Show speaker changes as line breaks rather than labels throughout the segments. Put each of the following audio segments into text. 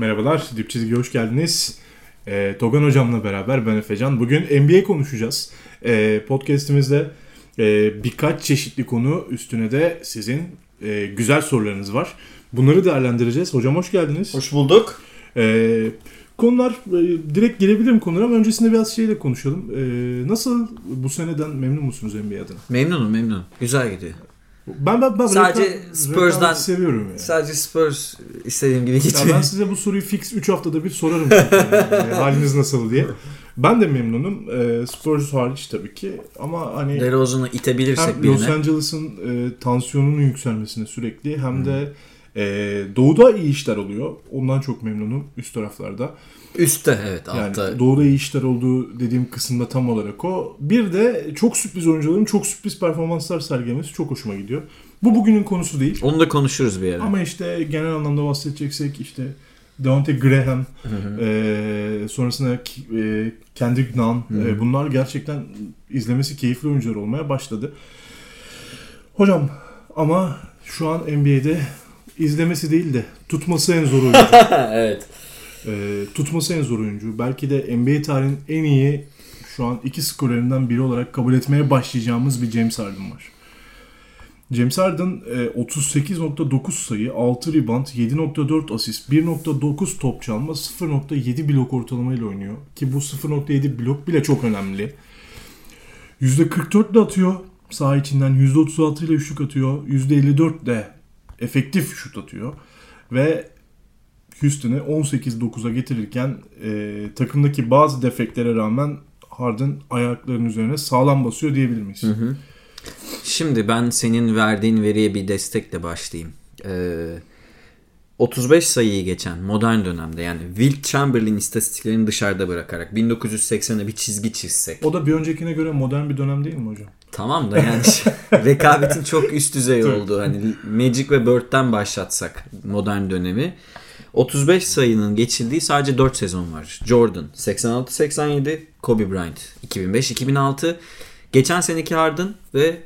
Merhabalar, Dip Çizgi'ye hoş geldiniz. Ee, Togan Hocam'la beraber ben Efecan. Bugün NBA konuşacağız. Ee, podcast'imizde e, birkaç çeşitli konu üstüne de sizin e, güzel sorularınız var. Bunları değerlendireceğiz. Hocam hoş geldiniz.
Hoş bulduk.
Ee, konular, e, direkt gelebilirim konulara ama öncesinde biraz şeyle konuşalım. Ee, nasıl bu seneden memnun musunuz NBA adına?
Memnunum memnunum. Güzel gidiyor.
Ben, ben, ben
Sadece
rekabet-
Spurs'dan-
seviyorum yani.
Sadece Spurs istediğim gibi
Ya
gitmiyor.
ben size bu soruyu fix 3 haftada bir sorarım. yani. haliniz nasıl diye. Ben de memnunum. Ee, Spurs hariç tabii ki. Ama hani
DeRozan'ı itebilirsek
hem Los
birine.
Angeles'ın e, tansiyonunun yükselmesine sürekli hem de e, doğuda iyi işler oluyor. Ondan çok memnunum üst taraflarda.
Üstte evet
Yani
altta.
doğuda iyi işler olduğu dediğim kısımda tam olarak o. Bir de çok sürpriz oyuncuların çok sürpriz performanslar sergilemesi çok hoşuma gidiyor. Bu bugünün konusu değil.
Onu da konuşuruz bir ara.
Ama işte genel anlamda bahsedeceksek işte Deontay Graham, e, sonrasında e, Kendrick Nunn, e, bunlar gerçekten izlemesi keyifli oyuncular olmaya başladı. Hocam ama şu an NBA'de izlemesi değil de tutması en zor oyuncu.
evet.
E, tutması en zor oyuncu. Belki de NBA tarihinin en iyi şu an iki skorerinden biri olarak kabul etmeye başlayacağımız bir James Harden var. James Harden e, 38.9 sayı, 6 rebound, 7.4 asist, 1.9 top çalma, 0.7 blok ortalamayla oynuyor. Ki bu 0.7 blok bile çok önemli. %44 de atıyor saha içinden, %36 ile üçlük atıyor, %54 de efektif şut atıyor. Ve Houston'ı 18-9'a getirirken e, takımdaki bazı defeklere rağmen Harden ayaklarının üzerine sağlam basıyor diyebilir miyiz?
Şimdi ben senin verdiğin veriye bir destekle başlayayım. Ee, 35 sayıyı geçen modern dönemde yani Will Chamberlain istatistiklerini dışarıda bırakarak 1980'e bir çizgi çizsek.
O da bir öncekine göre modern bir dönem değil mi hocam?
Tamam da yani rekabetin çok üst düzey olduğu hani Magic ve Bird'den başlatsak modern dönemi 35 sayının geçildiği sadece 4 sezon var. Jordan 86-87, Kobe Bryant 2005-2006, geçen seneki Harden ve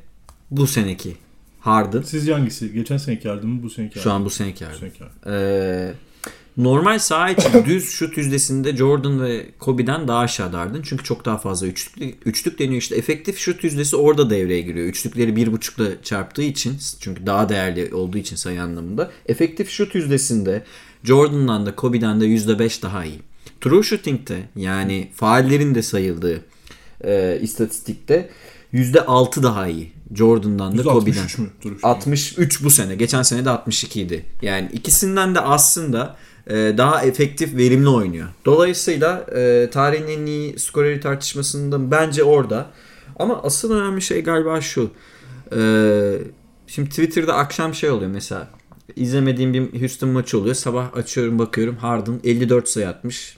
bu seneki Harden.
Sizce hangisi? Geçen seneki yardım mı bu seneki
Şu
yardım
an bu seneki
Bu
Harden.
seneki yardım.
Ee, normal saha için düz şut yüzdesinde Jordan ve Kobe'den daha aşağıda Harden. Çünkü çok daha fazla üçlük, üçlük deniyor işte. Efektif şut yüzdesi orada devreye giriyor. Üçlükleri bir buçukla çarptığı için çünkü daha değerli olduğu için sayı anlamında. Efektif şut yüzdesinde Jordan'dan da Kobe'den de %5 daha iyi. True shooting'te yani faallerin de sayıldığı e, istatistikte %6 daha iyi. Jordan'dan da Kobe'den.
63 mü? Dur, şu-
63 bu sene. Geçen sene de 62 idi. Yani ikisinden de aslında daha efektif, verimli oynuyor. Dolayısıyla e, tarihin en iyi skoreri tartışmasında bence orada. Ama asıl önemli şey galiba şu. E, şimdi Twitter'da akşam şey oluyor mesela. izlemediğim bir Houston maçı oluyor. Sabah açıyorum bakıyorum Harden 54 sayı atmış.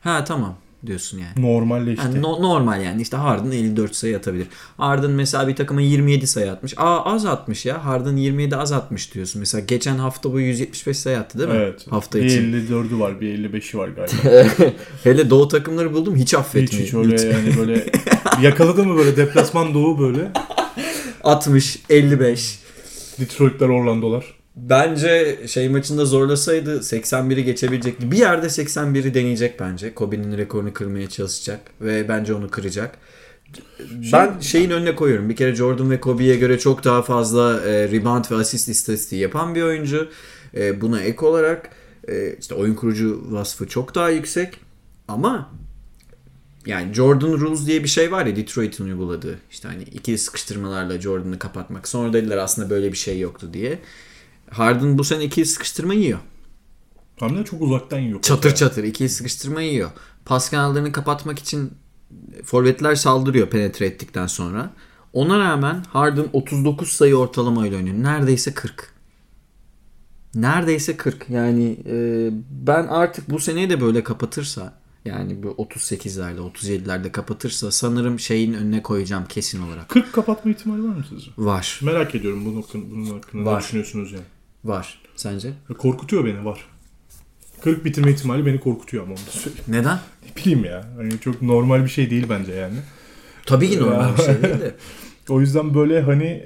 Ha tamam diyorsun yani.
Normalleşti.
Yani no- normal yani işte Harden 54 sayı atabilir. Harden mesela bir takıma 27 sayı atmış. Aa az atmış ya. Harden 27 az atmış diyorsun. Mesela geçen hafta bu 175 sayı attı değil mi?
evet.
Hafta
bir
için.
54'ü var, bir 55'i var galiba.
Hele doğu takımları buldum hiç
hiç
affetmiyor.
hiç öyle yani böyle yakaladı mı böyle deplasman doğu böyle
60, 55.
Detroit'ler Orlando'lar.
Bence şey maçında zorlasaydı 81'i geçebilecekti. Bir yerde 81'i deneyecek bence. Kobe'nin rekorunu kırmaya çalışacak ve bence onu kıracak. Ben şeyin önüne koyuyorum. Bir kere Jordan ve Kobe'ye göre çok daha fazla e, rebound ve asist istatistiği yapan bir oyuncu. E, buna ek olarak e, işte oyun kurucu vasfı çok daha yüksek. Ama yani Jordan Rules diye bir şey var ya Detroit'in uyguladığı. İşte hani ikili sıkıştırmalarla Jordan'ı kapatmak. Sonra dediler aslında böyle bir şey yoktu diye. Harden bu sene ikili sıkıştırma yiyor.
Hem de çok uzaktan yok.
Çatır çatır ikili sıkıştırma yiyor. Pas kanallarını kapatmak için forvetler saldırıyor penetre ettikten sonra. Ona rağmen Harden 39 sayı ortalamayla oynuyor. Neredeyse 40. Neredeyse 40. Yani e, ben artık bu seneyi de böyle kapatırsa Yani bu 38'lerde 37'lerde kapatırsa sanırım şeyin önüne koyacağım kesin olarak.
40 kapatma ihtimali var mı sizce?
Var.
Merak ediyorum bunun, hakkın- bunun hakkında ne
Var.
düşünüyorsunuz yani.
Var. Sence?
Korkutuyor beni var. 40 bitirme ihtimali beni korkutuyor ama onu da söyleyeyim.
Neden?
Ne bileyim ya. Hani çok normal bir şey değil bence yani.
Tabii ki normal bir şey değil de.
O yüzden böyle hani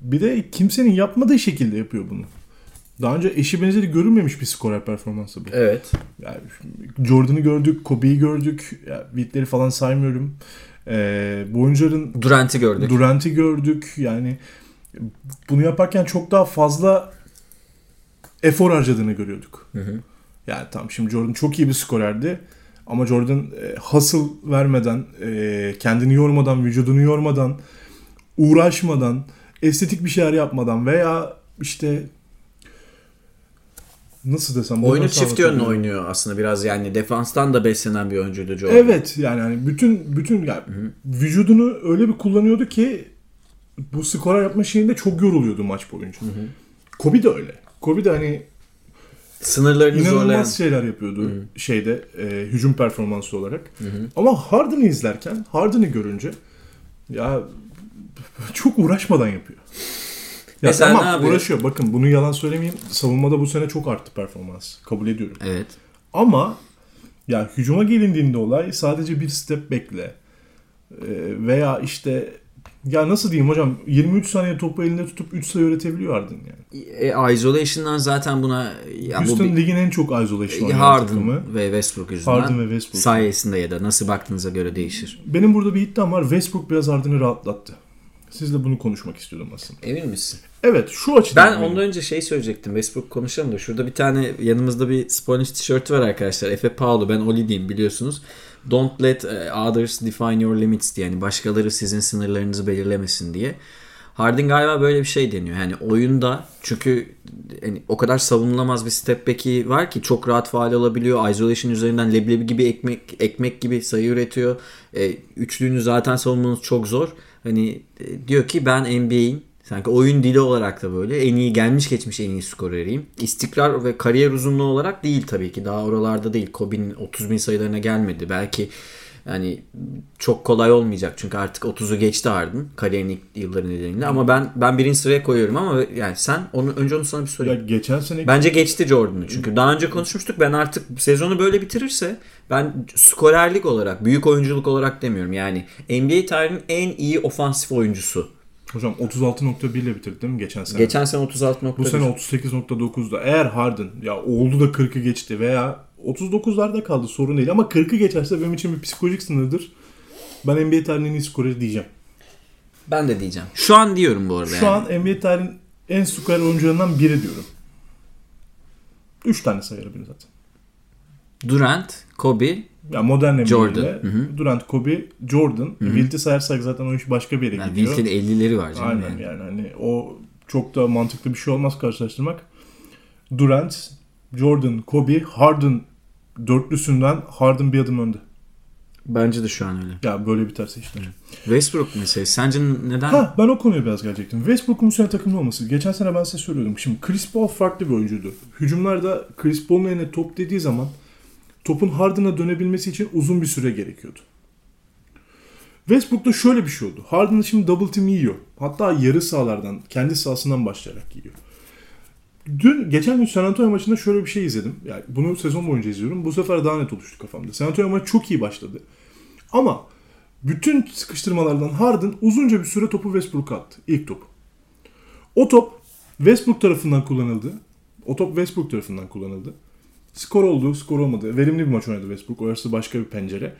bir de kimsenin yapmadığı şekilde yapıyor bunu. Daha önce eşi benzeri görülmemiş bir skorer performansı bu.
Evet.
Yani Jordan'ı gördük, Kobe'yi gördük. Ya, beatleri falan saymıyorum. Ee, bu oyuncuların
Durant'i gördük.
Durant'i gördük. Yani bunu yaparken çok daha fazla efor harcadığını görüyorduk. Yani tamam şimdi Jordan çok iyi bir skorerdi. Ama Jordan e, hustle vermeden, e, kendini yormadan, vücudunu yormadan, uğraşmadan, estetik bir şeyler yapmadan veya işte nasıl desem
Oyunu çift yönlü oynuyor aslında biraz yani defanstan da beslenen bir oyuncuydu Jordan.
Evet yani hani bütün bütün yani vücudunu öyle bir kullanıyordu ki bu skora yapma şeyinde çok yoruluyordu maç boyunca. Kobe de öyle. Kobe de hani
Sınırlarını
inanılmaz
zorlayan.
şeyler yapıyordu şeyde e, hücum performansı olarak. Ama Harden'ı izlerken Harden'ı görünce ya çok uğraşmadan yapıyor. Ya
Mesela
tamam uğraşıyor. Bakın bunu yalan söylemeyeyim. Savunmada bu sene çok arttı performans. Kabul ediyorum.
Evet.
Ama ya hücuma gelindiğinde olay sadece bir step bekle. Ee, veya işte ya nasıl diyeyim hocam 23 saniye topu elinde tutup 3 sayı öğretebiliyor Harden yani.
E, isolation'dan zaten buna ya bu
Houston
bir-
ligin en çok isolation oynayan
Harden
takımı.
ve Westbrook yüzünden
Harden ve Westbrook.
sayesinde ya da nasıl baktığınıza göre değişir.
Benim burada bir iddiam var. Westbrook biraz Harden'ı rahatlattı. Sizle bunu konuşmak istiyordum aslında.
Emin misin?
Evet şu açıdan.
Ben ondan önce şey söyleyecektim. Westbrook konuşalım da. Şurada bir tane yanımızda bir Spanish tişörtü var arkadaşlar. Efe Paulo. Ben Oli diyeyim biliyorsunuz. Don't let uh, others define your limits diye. Yani başkaları sizin sınırlarınızı belirlemesin diye. Harden galiba böyle bir şey deniyor. Yani oyunda çünkü yani o kadar savunulamaz bir step back'i var ki çok rahat faal alabiliyor. Isolation üzerinden leblebi gibi ekmek ekmek gibi sayı üretiyor. E, üçlüğünü zaten savunmanız çok zor. Hani e, diyor ki ben NBA'in sanki oyun dili olarak da böyle en iyi gelmiş geçmiş en iyi skoreriyim. İstikrar ve kariyer uzunluğu olarak değil tabii ki. Daha oralarda değil. Kobe'nin 30 bin sayılarına gelmedi. Belki yani çok kolay olmayacak çünkü artık 30'u geçti Harden kariyerin ilk yılları nedeniyle ama ben ben birinci sıraya koyuyorum ama yani sen onu önce onu sana bir
ya
sorayım.
geçen sene
Bence geçti Jordan'ı çünkü daha önce konuşmuştuk ben artık sezonu böyle bitirirse ben skorerlik olarak büyük oyunculuk olarak demiyorum yani NBA tarihinin en iyi ofansif oyuncusu.
Hocam 36.1 ile bitirdi değil mi geçen sene?
Geçen sene 36.1.
Bu sene 38.9'da. Eğer Harden ya oldu da 40'ı geçti veya 39'larda kaldı sorun değil ama 40'ı geçerse benim için bir psikolojik sınırdır. Ben NBA tarihinin en iyi skoreri diyeceğim.
ben de diyeceğim. Şu an diyorum bu arada
Şu
yani.
an NBA tarihinin en skorer oyuncularından biri diyorum. 3 tane sayarım zaten.
Durant, Kobe,
Ya modern
hı.
Durant, Kobe, Jordan. Wilt'i sayarsak zaten o iş başka bir yere
yani
gidiyor.
Wilt'in 50'leri var canım.
Aynen
yani.
yani hani o çok da mantıklı bir şey olmaz karşılaştırmak. Durant, Jordan, Kobe, Harden dörtlüsünden Harden bir adım önde.
Bence de şu an öyle.
Ya böyle biterse işler.
Westbrook mesela sence neden?
Ha ben o konuya biraz gelecektim. Westbrook'un bu sene takımda olması. Geçen sene ben size söylüyordum. Şimdi Chris Paul farklı bir oyuncuydu. Hücumlarda Chris Paul'un eline top dediği zaman topun Harden'a dönebilmesi için uzun bir süre gerekiyordu. Westbrook'ta şöyle bir şey oldu. Harden şimdi double team yiyor. Hatta yarı sahalardan, kendi sahasından başlayarak yiyor. Dün, geçen gün San Antonio maçında şöyle bir şey izledim. Yani bunu sezon boyunca izliyorum. Bu sefer daha net oluştu kafamda. San Antonio maçı çok iyi başladı. Ama bütün sıkıştırmalardan Harden uzunca bir süre topu Westbrook'a attı. İlk top. O top Westbrook tarafından kullanıldı. O top Westbrook tarafından kullanıldı. Skor oldu, skor olmadı. Verimli bir maç oynadı Westbrook. Orası başka bir pencere.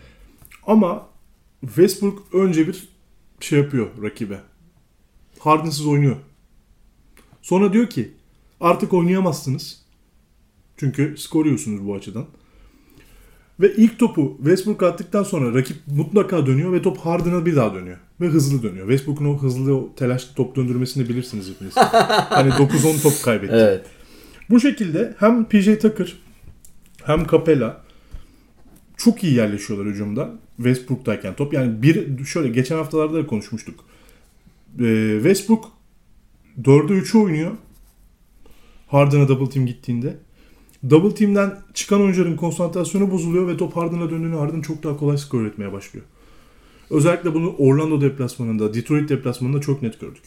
Ama Westbrook önce bir şey yapıyor rakibe. Harden'sız oynuyor. Sonra diyor ki artık oynayamazsınız. Çünkü skor yiyorsunuz bu açıdan. Ve ilk topu Westbrook attıktan sonra rakip mutlaka dönüyor ve top Harden'a bir daha dönüyor. Ve hızlı dönüyor. Westbrook'un o hızlı o telaşlı top döndürmesini bilirsiniz hepiniz. hani 9-10 top kaybetti.
Evet.
Bu şekilde hem PJ Tucker hem Capella çok iyi yerleşiyorlar hücumda. Westbrook'tayken top. Yani bir şöyle geçen haftalarda da konuşmuştuk. Ee, Westbrook 4'e 3'ü oynuyor. Harden'a double team gittiğinde. Double team'den çıkan oyuncuların konsantrasyonu bozuluyor ve top Harden'a döndüğünde Harden çok daha kolay skor üretmeye başlıyor. Özellikle bunu Orlando deplasmanında, Detroit deplasmanında çok net gördük.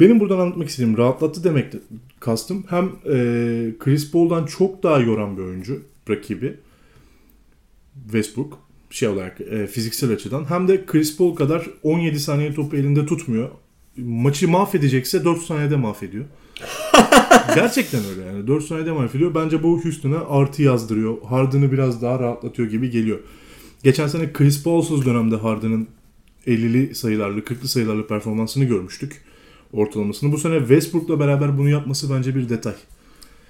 Benim buradan anlatmak istediğim rahatlattı demek de kastım. Hem e, Chris Paul'dan çok daha yoran bir oyuncu rakibi Westbrook şey olarak e, fiziksel açıdan hem de Chris Paul kadar 17 saniye topu elinde tutmuyor. Maçı mahvedecekse 4 saniyede mahvediyor. Gerçekten öyle yani. 4 saniyede mahvediyor. Bence bu Houston'a artı yazdırıyor. Harden'ı biraz daha rahatlatıyor gibi geliyor. Geçen sene Chris Paul'suz dönemde Harden'ın 50'li sayılarlı, 40'lı sayılarlı performansını görmüştük. Ortalamasını. Bu sene Westbrook'la beraber bunu yapması bence bir detay.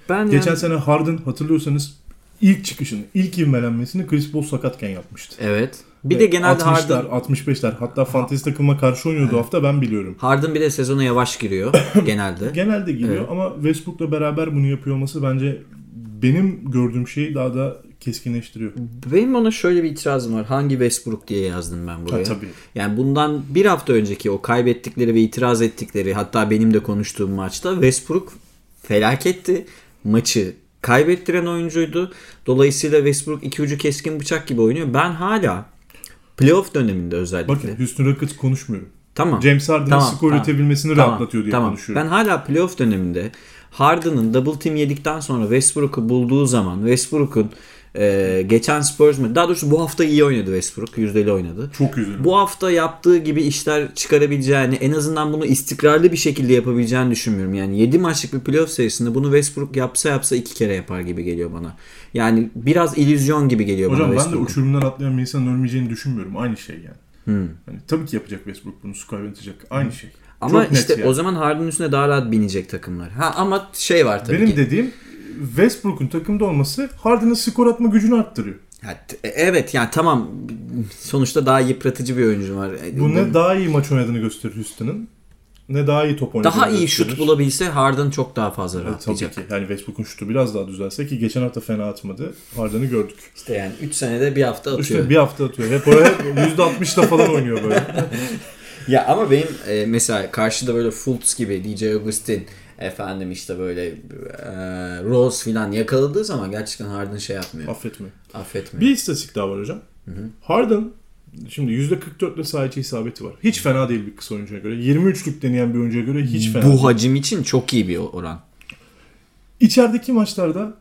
Ben
Geçen
yani-
sene Harden hatırlıyorsanız ilk çıkışını, ilk ivmelenmesini Chris Paul sakatken yapmıştı.
Evet. Bir de genelde
60'lar,
Harden
65'ler hatta fantezi takıma karşı oynuyordu hafta ben biliyorum.
Harden bir de sezona yavaş giriyor genelde.
Genelde giriyor
Evet.
ama Westbrook'la beraber bunu yapıyor olması bence benim gördüğüm şeyi daha da keskinleştiriyor.
Benim ona şöyle bir itirazım var. Hangi Westbrook diye yazdım ben buraya.
Ha, tabii.
Yani bundan bir hafta önceki o kaybettikleri ve itiraz ettikleri hatta benim de konuştuğum maçta Westbrook felaketti. Maçı kaybettiren oyuncuydu. Dolayısıyla Westbrook iki ucu keskin bıçak gibi oynuyor. Ben hala playoff döneminde özellikle.
Bakın Houston Rockets konuşmuyorum.
Tamam.
James Harden'ın
Tamam,
skor
tamam.
üretebilmesini
Tamam,
rahatlatıyor diye
tamam.
konuşuyorum.
Ben hala playoff döneminde Harden'ın double team yedikten sonra Westbrook'u bulduğu zaman Westbrook'un e, geçen Spurs mı? Daha doğrusu bu hafta iyi oynadı Westbrook. Yüzdeli oynadı.
Çok üzüldüm.
Bu hafta yaptığı gibi işler çıkarabileceğini, en azından bunu istikrarlı bir şekilde yapabileceğini düşünmüyorum. Yani 7 maçlık bir playoff serisinde bunu Westbrook yapsa yapsa iki kere yapar gibi geliyor bana. Yani biraz illüzyon gibi geliyor
Hocam
bana
ben de uçurumdan atlayan bir insanın ölmeyeceğini düşünmüyorum. Aynı şey yani.
Hmm.
Hani tabii ki yapacak Westbrook bunu skor oynatacak. Aynı şey.
Ama
Çok
işte
yani.
o zaman Harden'ın üstüne daha rahat binecek takımlar. Ha ama şey var tabii
Benim
ki.
dediğim Westbrook'un takımda olması Harden'ın skor atma gücünü arttırıyor.
T- evet yani tamam sonuçta daha yıpratıcı bir oyuncu var. E,
Bu ne daha iyi maç oynadığını gösterir Houston'ın ne daha iyi top oynadığını
daha iyi
gösterir.
şut bulabilse Harden çok daha fazla
Evet, tabii
rahatlayacak.
ki. Yani Westbrook'un şutu biraz daha düzelse ki geçen hafta fena atmadı. Harden'ı gördük.
İşte yani 3 senede bir hafta atıyor.
İşte bir hafta atıyor. Hep oraya %60'da falan oynuyor böyle.
Ya ama benim e, mesela karşıda böyle Fultz gibi DJ Augustin efendim işte böyle e, Rose filan yakaladığı zaman gerçekten Harden şey yapmıyor.
Affetme.
Affetmiyor.
Bir istatistik daha var hocam. Harden şimdi %44'le saha içi isabeti var. Hiç fena değil bir kısa oyuncuya göre. 23'lük deneyen bir oyuncuya göre hiç fena değil.
Bu hacim için çok iyi bir oran.
İçerideki maçlarda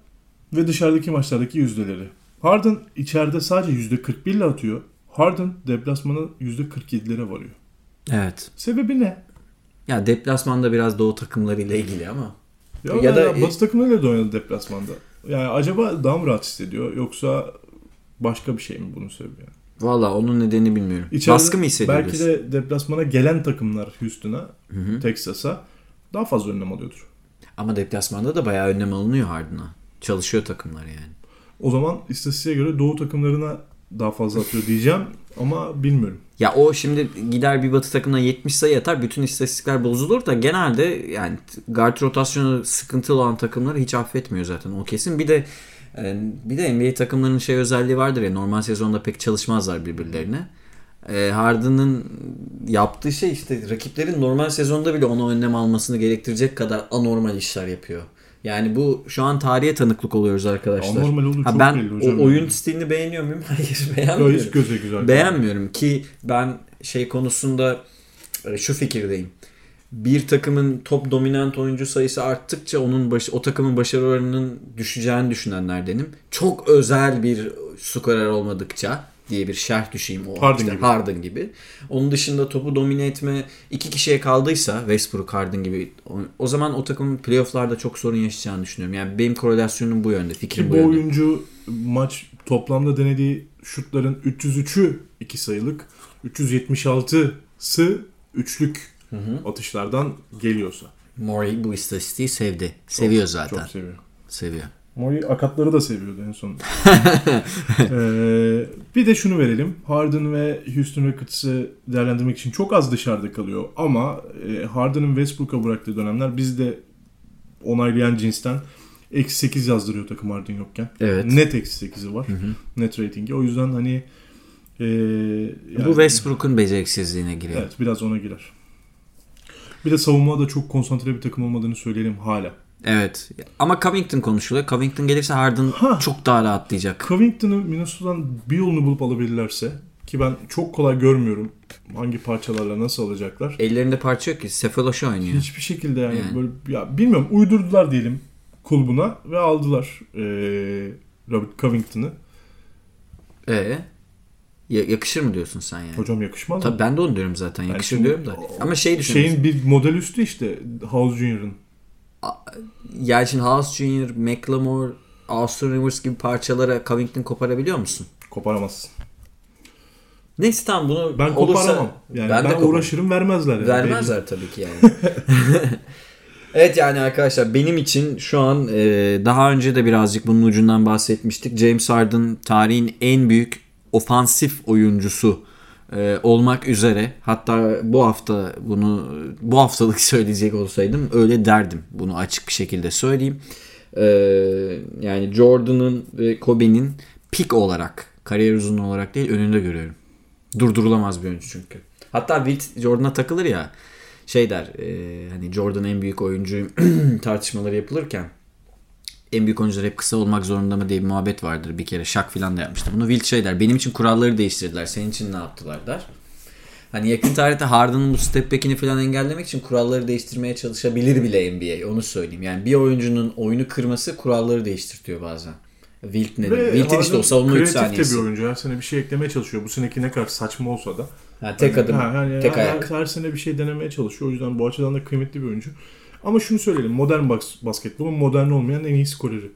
ve dışarıdaki maçlardaki yüzdeleri. Harden içeride sadece %41 ile atıyor. Harden deplasmanı %47'lere varıyor.
Evet.
Sebebi ne?
Ya deplasmanda biraz doğu takımlarıyla ilgili ama.
Ya,
Ya
ya
da-
da Batı takımlarıyla da oynadı deplasmanda. Yani acaba daha mı rahat hissediyor yoksa başka bir şey mi bunun sebebi? Yani?
Valla onun nedenini bilmiyorum.
İçeride
Baskı mı hissediyor?
Belki de deplasmana gelen takımlar Houston'a, Texas'a daha fazla önlem alıyordur.
Ama deplasmanda da bayağı önlem alınıyor Harden'a. Çalışıyor takımlar yani.
O zaman istatistiğe göre Doğu takımlarına daha fazla atıyor diyeceğim ama bilmiyorum.
Ya o şimdi gider bir batı takımına 70 sayı atar. Bütün istatistikler bozulur da genelde yani guard rotasyonu sıkıntılı olan takımları hiç affetmiyor zaten o kesin. Bir de e, bir de NBA takımlarının şey özelliği vardır ya normal sezonda pek çalışmazlar birbirlerine. E, Harden'ın yaptığı şey işte rakiplerin normal sezonda bile ona önlem almasını gerektirecek kadar anormal işler yapıyor. Yani bu şu an tarihe tanıklık oluyoruz arkadaşlar.
Anormal olduğu
Ha,
çok
ben
belli hocam.
o oyun stilini beğeniyor muyum? Hayır beğenmiyorum.
hiç göze güzel.
Beğenmiyorum ki ben şey konusunda e, şu fikirdeyim. Bir takımın top dominant oyuncu sayısı arttıkça onun baş, o takımın başarı oranının düşeceğini düşünenlerdenim. Çok özel bir skorer olmadıkça diye bir şerh düşeyim o
Harden
işte
gibi.
Harden gibi. Onun dışında topu domine etme iki kişiye kaldıysa Westbrook Harden gibi o, o zaman o takımın playofflarda çok sorun yaşayacağını düşünüyorum. Yani benim korelasyonum bu yönde. Fikrim
Ki
bu
bu
yönde.
oyuncu maç toplamda denediği şutların 303'ü 2 sayılık, 376'sı üçlük atışlardan geliyorsa.
Murray bu istatistiği sevdi. Seviyor zaten.
Çok seviyor.
Seviyor.
Mori akatları da seviyordu en son. Ee, bir de şunu verelim. Harden ve Houston Rockets'ı değerlendirmek için çok az dışarıda kalıyor. Ama e, Harden'ın Westbrook'a bıraktığı dönemler bizde onaylayan cinsten eksi 8 yazdırıyor takım Harden yokken.
Evet.
Net eksi 8'i var. Net ratingi. O yüzden hani e, yani-
Bu Westbrook'un beceriksizliğine giriyor.
Evet biraz ona girer. Bir de savunmada da çok konsantre bir takım olmadığını söyleyelim hala.
Evet. Ama Covington konuşuluyor. Covington gelirse Harden
Ha.
çok daha rahatlayacak.
Covington'ı Minnesota'dan bir yolunu bulup alabilirlerse ki ben çok kolay görmüyorum hangi parçalarla nasıl alacaklar.
Ellerinde parça yok ki. Sefaloş'u oynuyor.
Hiçbir şekilde yani,
Yani.
böyle ya bilmiyorum uydurdular diyelim kulbuna ve aldılar ee, Robert Covington'ı.
Ee, ya- yakışır mı diyorsun sen yani?
Hocam yakışmaz mı?
Tabii ben de onu diyorum zaten. Yakışır
şimdi
diyorum da. Ama şey düşünüyorsun.
Şeyin bir model üstü işte House Junior'ın.
Şimdi House Jr., McLemore, Austin Rivers gibi parçalara Covington koparabiliyor musun?
Koparamazsın.
Neyse tamam bunu
Ben
olursa-
koparamam. Yani ben,
de koparamam.
uğraşırım vermezler. Yani.
Vermezler tabii ki yani. evet yani arkadaşlar benim için şu an e, daha önce de birazcık bunun ucundan bahsetmiştik. James Harden tarihin en büyük ofansif oyuncusu e, olmak üzere. Hatta bu hafta bunu bu haftalık söyleyecek olsaydım öyle derdim. Bunu açık bir şekilde söyleyeyim. E, yani Jordan'ın ve Kobe'nin pik olarak kariyer uzunluğu olarak değil önünde görüyorum. Durdurulamaz bir oyuncu çünkü. Hatta Witt Jordan'a takılır ya şey der e, hani Jordan en büyük oyuncu tartışmaları yapılırken en büyük oyuncular hep kısa olmak zorunda mı diye bir muhabbet vardır. Bir kere Şak filan da yapmıştı. Bunu Wilt şey der. Benim için kuralları değiştirdiler. Senin için ne yaptılar der. Hani yakın tarihte Harden'ın bu step back'ini falan engellemek için kuralları değiştirmeye çalışabilir bile NBA. Onu söyleyeyim. Yani bir oyuncunun oyunu kırması kuralları değiştirtiyor bazen. Wilt ne? Wilt'in işte o savunma 3
kreatif de
saniyesi.
bir oyuncu. Her sene bir şey eklemeye çalışıyor. Bu seneki ne kadar saçma olsa da.
Ha, tek adım,
Ha, yani
tek
her,
ayak.
Her sene bir şey denemeye çalışıyor. O yüzden bu açıdan da kıymetli bir oyuncu. Ama şunu söyleyelim. Modern bas basketbolun modern olmayan en iyi skoreri.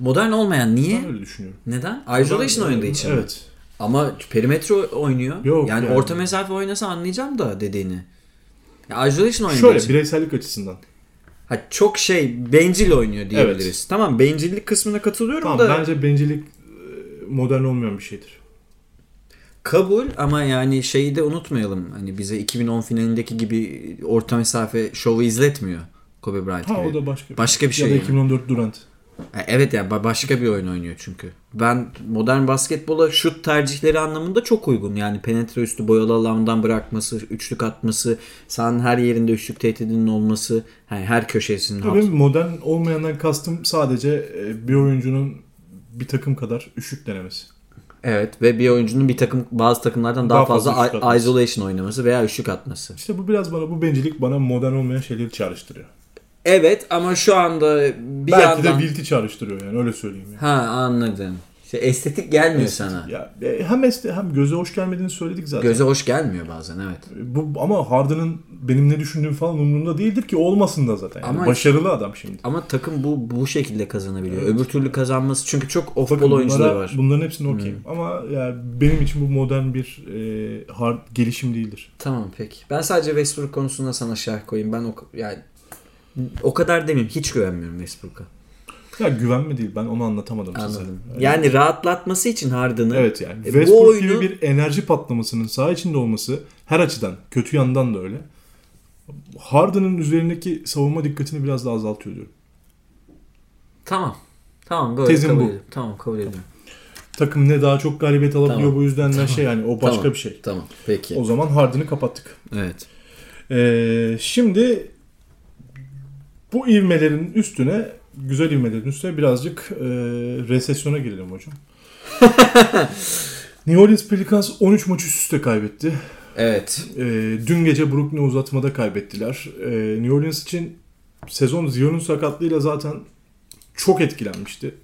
Modern olmayan niye?
Ben öyle düşünüyorum.
Neden? Isolation oynadığı için mi?
Evet.
Ama perimetre oynuyor.
Yok
yani,
yani.
orta mesafe oynasa anlayacağım da dediğini. Ya isolation oynadığı
Şöyle
için.
bireysellik açısından.
Ha, çok şey bencil oynuyor diyebiliriz.
Evet.
Tamam bencillik kısmına katılıyorum
Tamam
da
bence bencillik e, modern olmayan bir şeydir.
Kabul ama yani şeyi de unutmayalım. Hani bize 2010 finalindeki gibi orta mesafe şovu izletmiyor Kobe Bryant
Ha
gibi.
o da başka.
Başka bir şey
Ya da
yani.
2014 Durant.
Ha, Evet yani ba- başka bir oyun oynuyor çünkü. Ben modern basketbola şut tercihleri anlamında çok uygun. Yani penetre üstü boyalı alandan bırakması, üçlük atması, sahanın her yerinde üçlük tehdidinin olması, yani her köşesinin
Tabii
hat-
modern olmayandan kastım sadece e, bir oyuncunun bir takım kadar üçlük denemesi.
Evet ve bir oyuncunun bir takım bazı takımlardan daha,
Daha
fazla,
fazla
isolation oynaması veya üçlük atması.
İşte bu biraz bana bu bencillik bana modern olmayan şeyleri çağrıştırıyor.
Evet ama şu anda bir
Belki
yandan...
de Wilt'i çağrıştırıyor yani öyle söyleyeyim. Yani.
Ha anladım. İşte estetik gelmiyor sana.
Ya e, hem este, hem göze hoş gelmediğini söyledik zaten.
Göze hoş gelmiyor bazen evet.
Bu ama Harden'ın benim ne düşündüğüm falan umurumda değildir ki olmasın da zaten. Yani
Ama-
Başarılı adam şimdi.
Ama takım bu bu şekilde kazanabiliyor. Öbür türlü kazanması çünkü çok
Bakın
off-ball oyuncuları var.
Bunların hepsini okeyim. Ama yani benim için bu modern bir e, hard gelişim değildir.
Tamam peki. Ben sadece Westbrook konusunda sana şerh koyayım. Ben o yani o kadar demeyeyim. Hiç güvenmiyorum Westbrook'a.
Ya güvenme değil. Ben onu anlatamadım size.
Anladım. Yani rahatlatması için Harden'ı
Evet yani.
E, bu
Westbrook
oyunu
gibi bir enerji patlamasının saha içinde olması her açıdan kötü yandan da öyle. Harden'ın üzerindeki savunma dikkatini biraz daha azaltıyor diyorum.
tamam. Tamam böyle
Tezim
kabul
bu.
ediyorum. Tamam kabul ediyorum.
Takım ne daha çok galibiyet alabiliyor
Tamam.
bu yüzden de şey yani o başka
Tamam.
bir şey.
Tamam. Peki.
O zaman Harden'ı kapattık.
Evet.
Ee, şimdi bu ivmelerin üstüne güzel ivmelerin üstüne birazcık e, resesyona girelim hocam. New Orleans Pelicans 13 maç üst üste kaybetti.
Evet.
Ee, dün gece Brooklyn'e uzatmada kaybettiler. Ee, New Orleans için sezon Zion'un sakatlığıyla zaten çok etkilenmişti.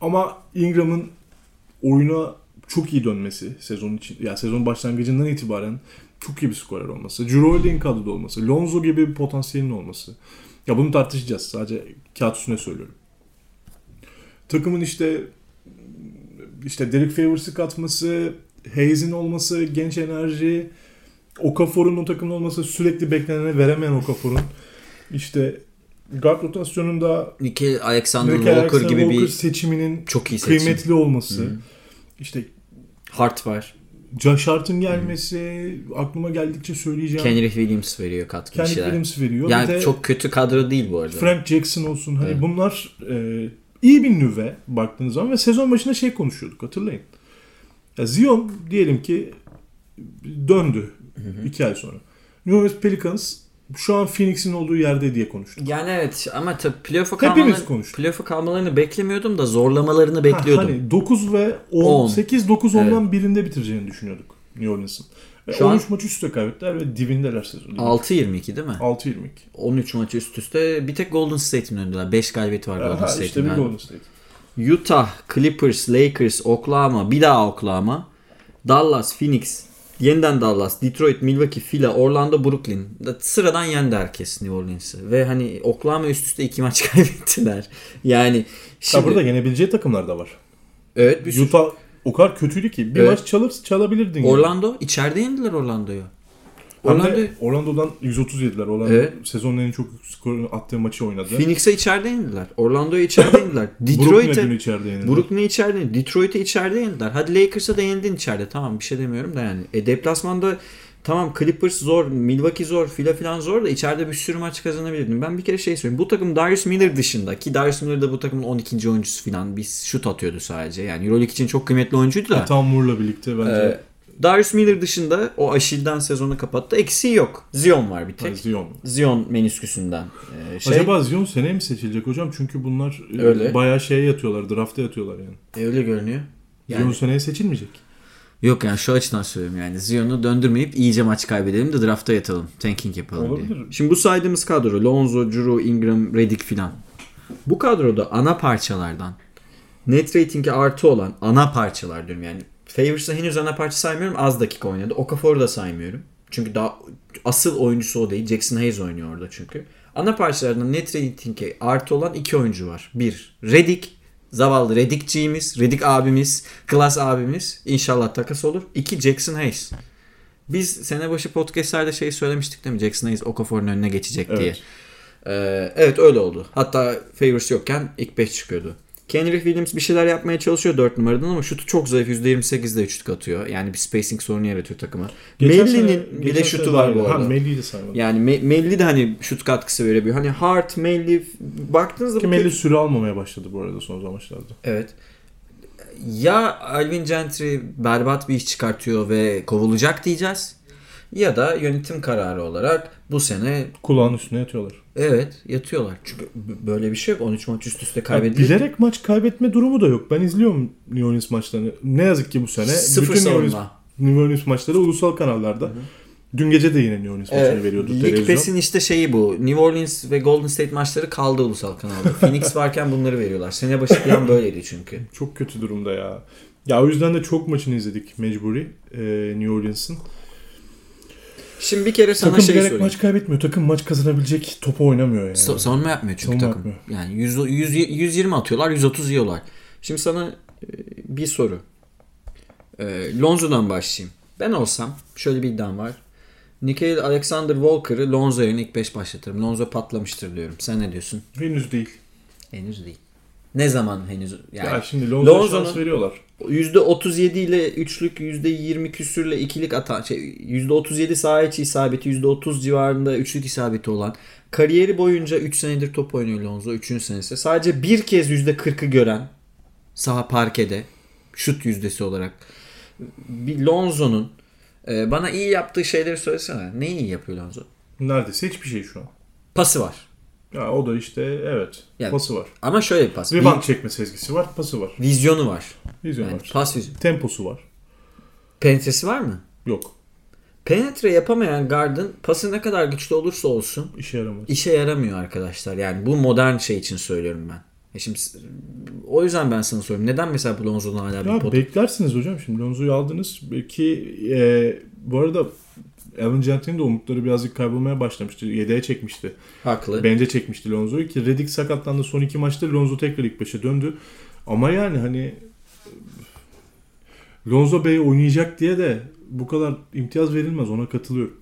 Ama Ingram'ın oyuna çok iyi dönmesi sezon için, ya sezon başlangıcından itibaren çok iyi bir skorer olması, Drew Holiday'in kadroda olması, Lonzo gibi bir potansiyelin olması. Ya bunu tartışacağız. Sadece kağıt üstüne söylüyorum. Takımın işte işte Derek Favors'ı katması, Hayes'in olması, genç enerji, Okafor'un o takımda olması, sürekli beklenene veremeyen Okafor'un işte guard rotasyonunda
Nicky Alexander
Nick
Walker
Alexander
gibi
Walker
bir
seçiminin
çok iyi seçim.
kıymetli olması, işte
Hart var.
Josh Hart'ın gelmesi, aklıma geldikçe söyleyeceğim.
Kenrich Williams veriyor katkı
Kenny
şeyler.
Williams veriyor.
Yani
de
çok kötü kadro değil bu arada.
Frank Jackson olsun. Hani
Evet.
bunlar e, iyi bir nüve baktığınız zaman ve sezon başında şey konuşuyorduk hatırlayın. Ya Zion diyelim ki döndü iki ay sonra. New Orleans Pelicans şu an Phoenix'in olduğu yerde diye konuştuk.
Yani evet ama tabii playoff'a kalmalarını,
konuştuk.
playoff'a kalmalarını beklemiyordum da zorlamalarını bekliyordum.
Ha, hani 9 ve 10,
10.
8 9 10'dan birinde bitireceğini düşünüyorduk New Orleans'ın. Ve
Şu an-
13 maç üst üste kaybettiler ve dibindeler sezonu.
6-22 değil mi?
6-22.
13 maç üst üste. Bir tek Golden State'in önündeler. 5 galibiyeti var Golden State'in.
işte bir. Golden State.
Utah, Clippers, Lakers, Oklahoma, bir daha Oklahoma, Dallas, Phoenix, yeniden Dallas, Detroit, Milwaukee, Philly, Orlando, Brooklyn. Da- Sıradan yendi herkes New Orleans'ı. Ve hani Oklahoma üst üste iki maç kaybettiler. Yani
Ya
şimdi,
burada yenebileceği takımlar da var.
evet bir
Utah o kadar kötüydü ki bir
Evet.
maç çalır çalabilirdin. yani.
Orlando içeride yendiler Orlando'yu.
Hem de
Orlando
Orlando'dan 130 yediler. Orlando
Evet.
sezonun en çok skor attığı maçı oynadı.
Phoenix'e içeride yendiler. Orlando'yu içeride
dün
Detroit'e
içeride yenildi.
Brooklyn'e içeride yenildiler. Detroit'e içeride yenildiler. Hadi Lakers'a da yendin içeride. Tamam bir şey demiyorum da yani. E, deplasmanda tamam Clippers zor, Milwaukee zor, fila filan zor da içeride bir sürü maç kazanabilirdin. Ben bir kere şey söyleyeyim. Bu takım Darius Miller dışında ki Darius Miller de bu takımın 12. oyuncusu filan bir şut atıyordu sadece. Yani Euroleague için çok kıymetli oyuncuydu da.
Tam Moore'la birlikte bence
Ee, Darius Miller dışında o Aşil'den sezonu kapattı. Eksiği yok. Zion var bir tek.
Zion.
Zion menisküsünden. Ee, şey,
Acaba Zion seneye mi seçilecek hocam? Çünkü bunlar e,
Öyle.
bayağı şeye yatıyorlar. Drafta yatıyorlar yani.
e, öyle görünüyor. Yani-
Zion seneye seçilmeyecek.
Yok yani şu açıdan söylüyorum yani Zion'u döndürmeyip iyice maç kaybedelim de drafta yatalım. Tanking yapalım
Olabilir.
diye. Şimdi bu saydığımız kadro Lonzo, Drew, Ingram, Redick filan. Bu kadroda ana parçalardan net ratingi artı olan ana parçalar diyorum yani. Favors'ı henüz ana parça saymıyorum. Az dakika oynadı. Okafor'u da saymıyorum. Çünkü daha asıl oyuncusu o değil. Jackson Hayes oynuyor orada çünkü. Ana parçalardan net ratingi artı olan iki oyuncu var. Bir, Redick. Zavallı Redick'ciğimiz, Redick abimiz, Klas abimiz. İnşallah takas olur. İki, Jackson Hayes. Biz sene başı podcastlerde şey söylemiştik değil mi? Jackson Hayes Okafor'un önüne geçecek diye.
Evet.
Ee, evet öyle oldu. Hatta Favors yokken ilk 5 çıkıyordu. Kendrick Williams bir şeyler yapmaya çalışıyor 4 numaradan ama şutu çok zayıf. %28'de üçlük atıyor. Yani bir spacing sorunu yaratıyor takıma. Melli'nin bir de şutu var bu arada.
Ha Melli'yi de saymadım.
Yani Me- Melli de hani şut katkısı verebiliyor. Hani Hart, Melli baktığınızda
Ki Melli süre almamaya başladı bu arada son zamanlarda.
Evet. Ya Alvin Gentry berbat bir iş çıkartıyor ve kovulacak diyeceğiz. Ya da yönetim kararı olarak bu sene
Kulağın üstüne yatıyorlar.
evet yatıyorlar. Çünkü böyle bir şey yok. 13 maç üst üste
Ya
kaybedilir.
bilerek maç kaybetme durumu da yok. Ben izliyorum New Orleans maçlarını. Ne yazık ki bu sene
Sıfır
bütün New Orleans. New Orleans maçları ulusal kanallarda. Dün gece de yine New Orleans maçını veriyordu
Lig
televizyon.
Pass'in işte şeyi bu. New Orleans ve Golden State maçları kaldı ulusal kanalda. Phoenix varken bunları veriyorlar. Sene başı plan böyleydi çünkü.
Çok kötü durumda ya. Ya o yüzden de çok maçını izledik mecburi e, New Orleans'ın.
Şimdi bir kere sana
Takım
şey sorayım.
maç kaybetmiyor. Takım maç kazanabilecek topu oynamıyor yani.
Sa- savunma yapmıyor çünkü
Savunma
takım.
yapmıyor.
Yani 100, 100, 120 atıyorlar, 130 yiyorlar. Şimdi sana e, bir soru. E, Lonzo'dan başlayayım. Ben olsam şöyle bir iddiam var. Nickel Alexander Walker'ı Lonzo yerine ilk 5 başlatırım. Lonzo patlamıştır diyorum. Sen ne diyorsun?
Henüz değil.
Henüz değil. Ne zaman henüz? Yani
ya şimdi Lonzo'ya
Lonzo'nun-
şans veriyorlar.
%37 ile üçlük, %20 küsürle ikilik atan, şey, %37 saha içi isabeti, %30 civarında üçlük isabeti olan, kariyeri boyunca 3 senedir top oynuyor Lonzo, 3. senesi. Sadece bir kez %40'ı gören saha parkede, şut yüzdesi olarak bir Lonzo'nun e, bana iyi yaptığı şeyleri söylesene. Ne iyi yapıyor Lonzo?
Neredeyse hiçbir şey şu an.
Pası var.
Ya o da işte evet.
Yani-
Pası var.
Ama şöyle bir pas.
Rebound çekme sezgisi var. Pası var.
Vizyonu var.
Vizyon
Yani
var.
pas vizyonu.
Temposu var.
Penetresi var mı?
Yok.
Penetre yapamayan gardın pası ne kadar güçlü olursa olsun
İşe yaramaz.
işe yaramıyor arkadaşlar. Yani bu modern şey için söylüyorum ben. E şimdi o yüzden ben sana soruyorum. Neden mesela bu Lonzo'dan hala bir
Ya
pot...
beklersiniz hocam şimdi Lonzo'yu aldınız ki e, bu arada Alvin Gentry'nin de umutları birazcık kaybolmaya başlamıştı. Yedeğe çekmişti.
Haklı.
Bence çekmişti Lonzo'yu ki Redick sakatlandı son iki maçta Lonzo tekrar ilk beşe döndü. Ama yani hani Lonzo Bey oynayacak diye de bu kadar imtiyaz verilmez ona katılıyorum.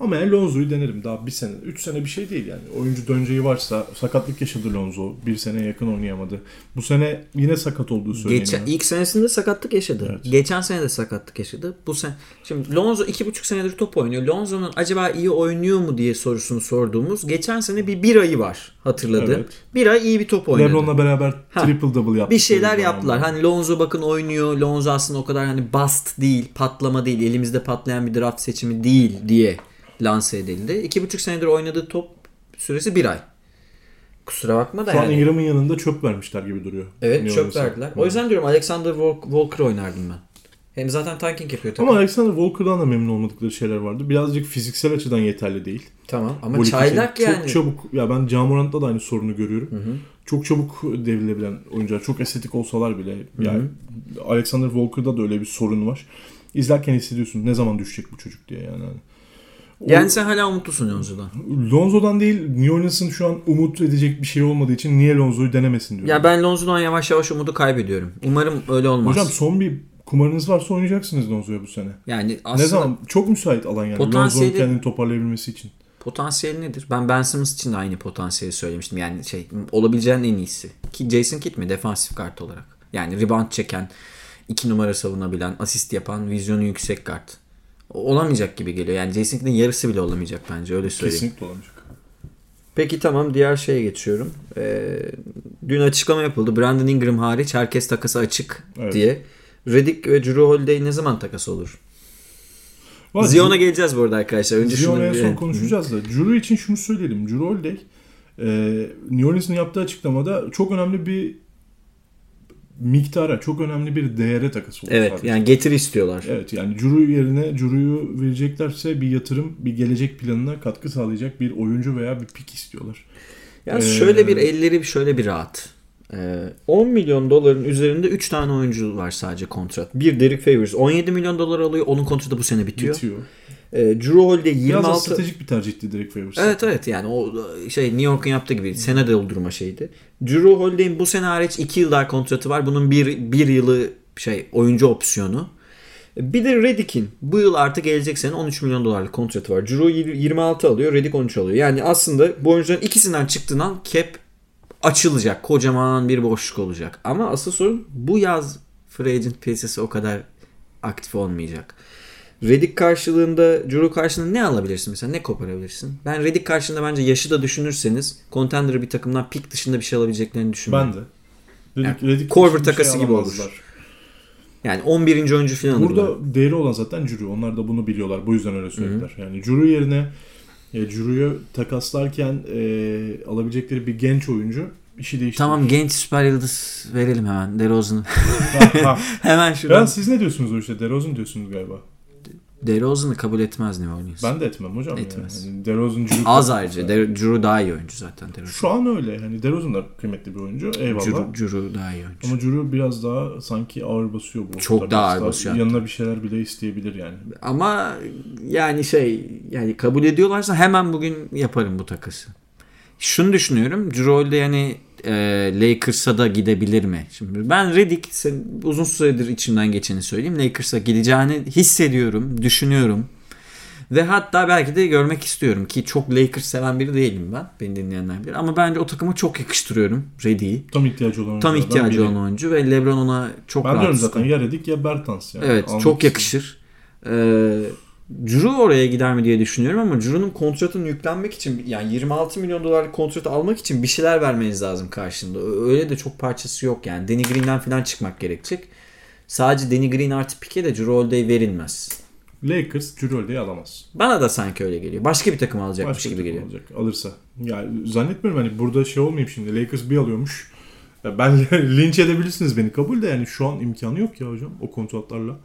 Ama yani Lonzo'yu denerim daha bir sene. Üç sene bir şey değil yani. Oyuncu döneceği varsa sakatlık yaşadı Lonzo. Bir sene yakın oynayamadı. Bu sene yine sakat olduğu söyleniyor.
Geçen, ilk senesinde sakatlık yaşadı.
Evet.
Geçen sene de sakatlık yaşadı. Bu sene şimdi Lonzo iki buçuk senedir top oynuyor. Lonzo'nun acaba iyi oynuyor mu diye sorusunu sorduğumuz geçen sene bir bir ayı var hatırladı.
Evet.
Bir ay iyi bir top oynadı.
LeBron'la beraber triple double yaptı.
Bir şeyler yaptılar. Hani Lonzo bakın oynuyor. Lonzo aslında o kadar hani bust değil, patlama değil, elimizde patlayan bir draft seçimi değil diye lanse edildi. 2,5 senedir oynadığı top süresi 1 ay. Kusura bakma da
Şu an
yani.
Ingram'ın yanında çöp vermişler gibi duruyor.
Evet
New
çöp
Orleans'a.
verdiler. O yüzden diyorum Alexander Walk- Walker oynardım ben. Hem zaten tanking yapıyor takım.
Ama Alexander Walker'dan da memnun olmadıkları şeyler vardı. Birazcık fiziksel açıdan yeterli değil.
Tamam ama
Volk
çaylak
için
yani.
Çok çabuk. Ya ben Camorant'ta da aynı sorunu görüyorum. Çok çabuk devrilebilen oyuncular. Çok estetik olsalar bile. Yani Alexander Walker'da da öyle bir sorun var. İzlerken hissediyorsun ne zaman düşecek bu çocuk diye yani. O-
Yani sen hala umutlusun Lonzo'dan.
Lonzo'dan değil New Orleans'ın şu an umut edecek bir şey olmadığı için niye Lonzo'yu denemesin diyorum.
Ya ben Lonzo'dan yavaş yavaş umudu kaybediyorum. Umarım öyle olmaz.
Hocam son bir kumarınız varsa oynayacaksınız Lonzo'ya bu sene.
yani aslında
Ne zaman? Çok müsait alan yani.
Potansiyeli-
Lonzo'nun kendini toparlayabilmesi için.
potansiyel nedir? Ben Ben Simmons için de aynı potansiyeli söylemiştim. Yani şey olabileceğin en iyisi. Ki Jason Kidd mi defansif kart olarak? Yani rebound çeken, iki numara savunabilen, asist yapan, vizyonu yüksek kart. Olamayacak gibi geliyor. Yani Jason Kidd'in yarısı bile olamayacak bence öyle söyleyeyim.
Kesinlikle olamayacak.
Peki tamam diğer şeye geçiyorum. Ee, dün açıklama yapıldı. Brandon Ingram hariç herkes takası açık
Evet.
diye. Redick ve Drew Holiday ne zaman takas olur? Zion'a geleceğiz bu arada arkadaşlar. Önce
Zion'a
şunu
son konuşacağız da. Drew için şunu söyleyelim. Drew Holiday e, New Orleans'ın yaptığı açıklamada çok önemli bir miktara, çok önemli bir değere takası oldu
Evet
sadece.
yani getir istiyorlar.
Evet yani Drew yerine Drew'yu vereceklerse bir yatırım, bir gelecek planına katkı sağlayacak bir oyuncu veya bir pik istiyorlar.
Yani
Ee,
şöyle bir elleri şöyle bir rahat. Ee, 10 milyon doların üzerinde 3 tane oyuncu var sadece kontrat. Bir Derek Favors 17 milyon dolar alıyor. Onun kontratı bu sene bitiyor.
Bitiyor.
Ee, Drew Holiday
Biraz da
26
stratejik bir tercihti Derek Favors.
Evet evet yani o şey New York'un yaptığı gibi sene doldurma şeydi. Drew Holiday'in bu sene hariç 2 yıl daha kontratı var. Bunun bir, bir yılı şey oyuncu opsiyonu. Bir de Redick'in bu yıl artık gelecek sene 13 milyon dolarlık kontratı var. Drew 26 alıyor, Redick 13 alıyor. Yani aslında bu oyuncuların ikisinden çıktığın an cap açılacak. Kocaman bir boşluk olacak. Ama asıl sorun bu yaz free agent piyasası o kadar aktif olmayacak. Redick karşılığında, Drew karşılığında ne alabilirsin mesela? Ne koparabilirsin? Ben Redick karşılığında bence yaşı da düşünürseniz contender bir takımdan pick dışında bir şey alabileceklerini düşünmüyorum.
Ben de. Dedik,
Yani
Redick
Korver
şey
takası gibi olur. Yani 11. oyuncu falan.
Burada değeri olan zaten Drew. Onlar da bunu biliyorlar. Bu yüzden öyle söylediler. Yani Drew yerine e, Drew'yu takaslarken e, alabilecekleri bir genç oyuncu işi değiştirir.
Tamam genç süper yıldız verelim hemen DeRozan'ı. Hemen
Ya
şuradan.
siz ne diyorsunuz o işte? DeRozan diyorsunuz galiba.
DeRozan'ı kabul etmez New Orleans.
Ben de etmem hocam.
Etmez.
Yani. DeRozan Drew
Az ayrıca. De- Drew daha iyi oyuncu zaten. DeRozan.
Şu an öyle. Hani DeRozan da kıymetli bir oyuncu. Eyvallah.
Drew, Drew daha iyi oyuncu.
Ama Drew biraz daha sanki ağır basıyor bu.
Çok
Tabii
daha ağır
hatta
basıyor
Yanına bir şeyler bile isteyebilir yani.
Ama yani şey yani kabul ediyorlarsa hemen bugün yaparım bu takası. Şunu düşünüyorum. Holiday yani e, Lakers'a da gidebilir mi? Şimdi ben Redick sen, uzun süredir içimden geçeni söyleyeyim. Lakers'a gideceğini hissediyorum, düşünüyorum. Ve hatta belki de görmek istiyorum ki çok Lakers seven biri değilim ben. Beni dinleyenler bilir. Ama bence o takıma çok yakıştırıyorum Redick'i.
Tam ihtiyacı olan
Tam ihtiyacı olan oyuncu ve LeBron ona çok
Ben
rahat
diyorum zaten ya Redick ya Bertans. Yani.
Evet
Almak
çok yakışır. Ee, Drew oraya gider mi diye düşünüyorum ama Drew'nun kontratını yüklenmek için yani 26 milyon dolarlık kontratı almak için bir şeyler vermeniz lazım karşında. Öyle de çok parçası yok yani. Danny Green'den falan çıkmak gerekecek. Sadece Danny Green artı Pique de Drew Holiday verilmez.
Lakers Drew Holiday'i alamaz.
Bana da sanki öyle geliyor. Başka bir takım alacakmış
Başka
gibi
bir
geliyor.
takım alacak. Alırsa. Yani zannetmiyorum hani burada şey olmayayım şimdi. Lakers bir alıyormuş. Ben linç edebilirsiniz beni kabul de yani şu an imkanı yok ya hocam o kontratlarla.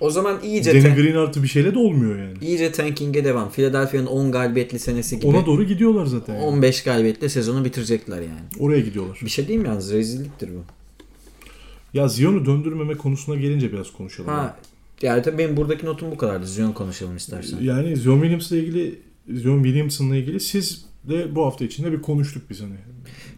O zaman iyice
Danny Green artı bir şeyle de olmuyor yani.
iyice tanking'e devam. Philadelphia'nın 10 galibiyetli senesi gibi.
Ona doğru gidiyorlar zaten. yani.
15 galibiyetle sezonu bitirecekler yani.
Oraya gidiyorlar.
Bir şey diyeyim mi yalnız rezilliktir bu.
Ya Zion'u döndürmeme konusuna gelince biraz konuşalım.
Ha, yani tabii benim buradaki notum bu kadardı. Zion konuşalım istersen.
Yani Zion Williams'la ilgili Zion Williamson'la ilgili siz de bu hafta içinde bir konuştuk biz hani.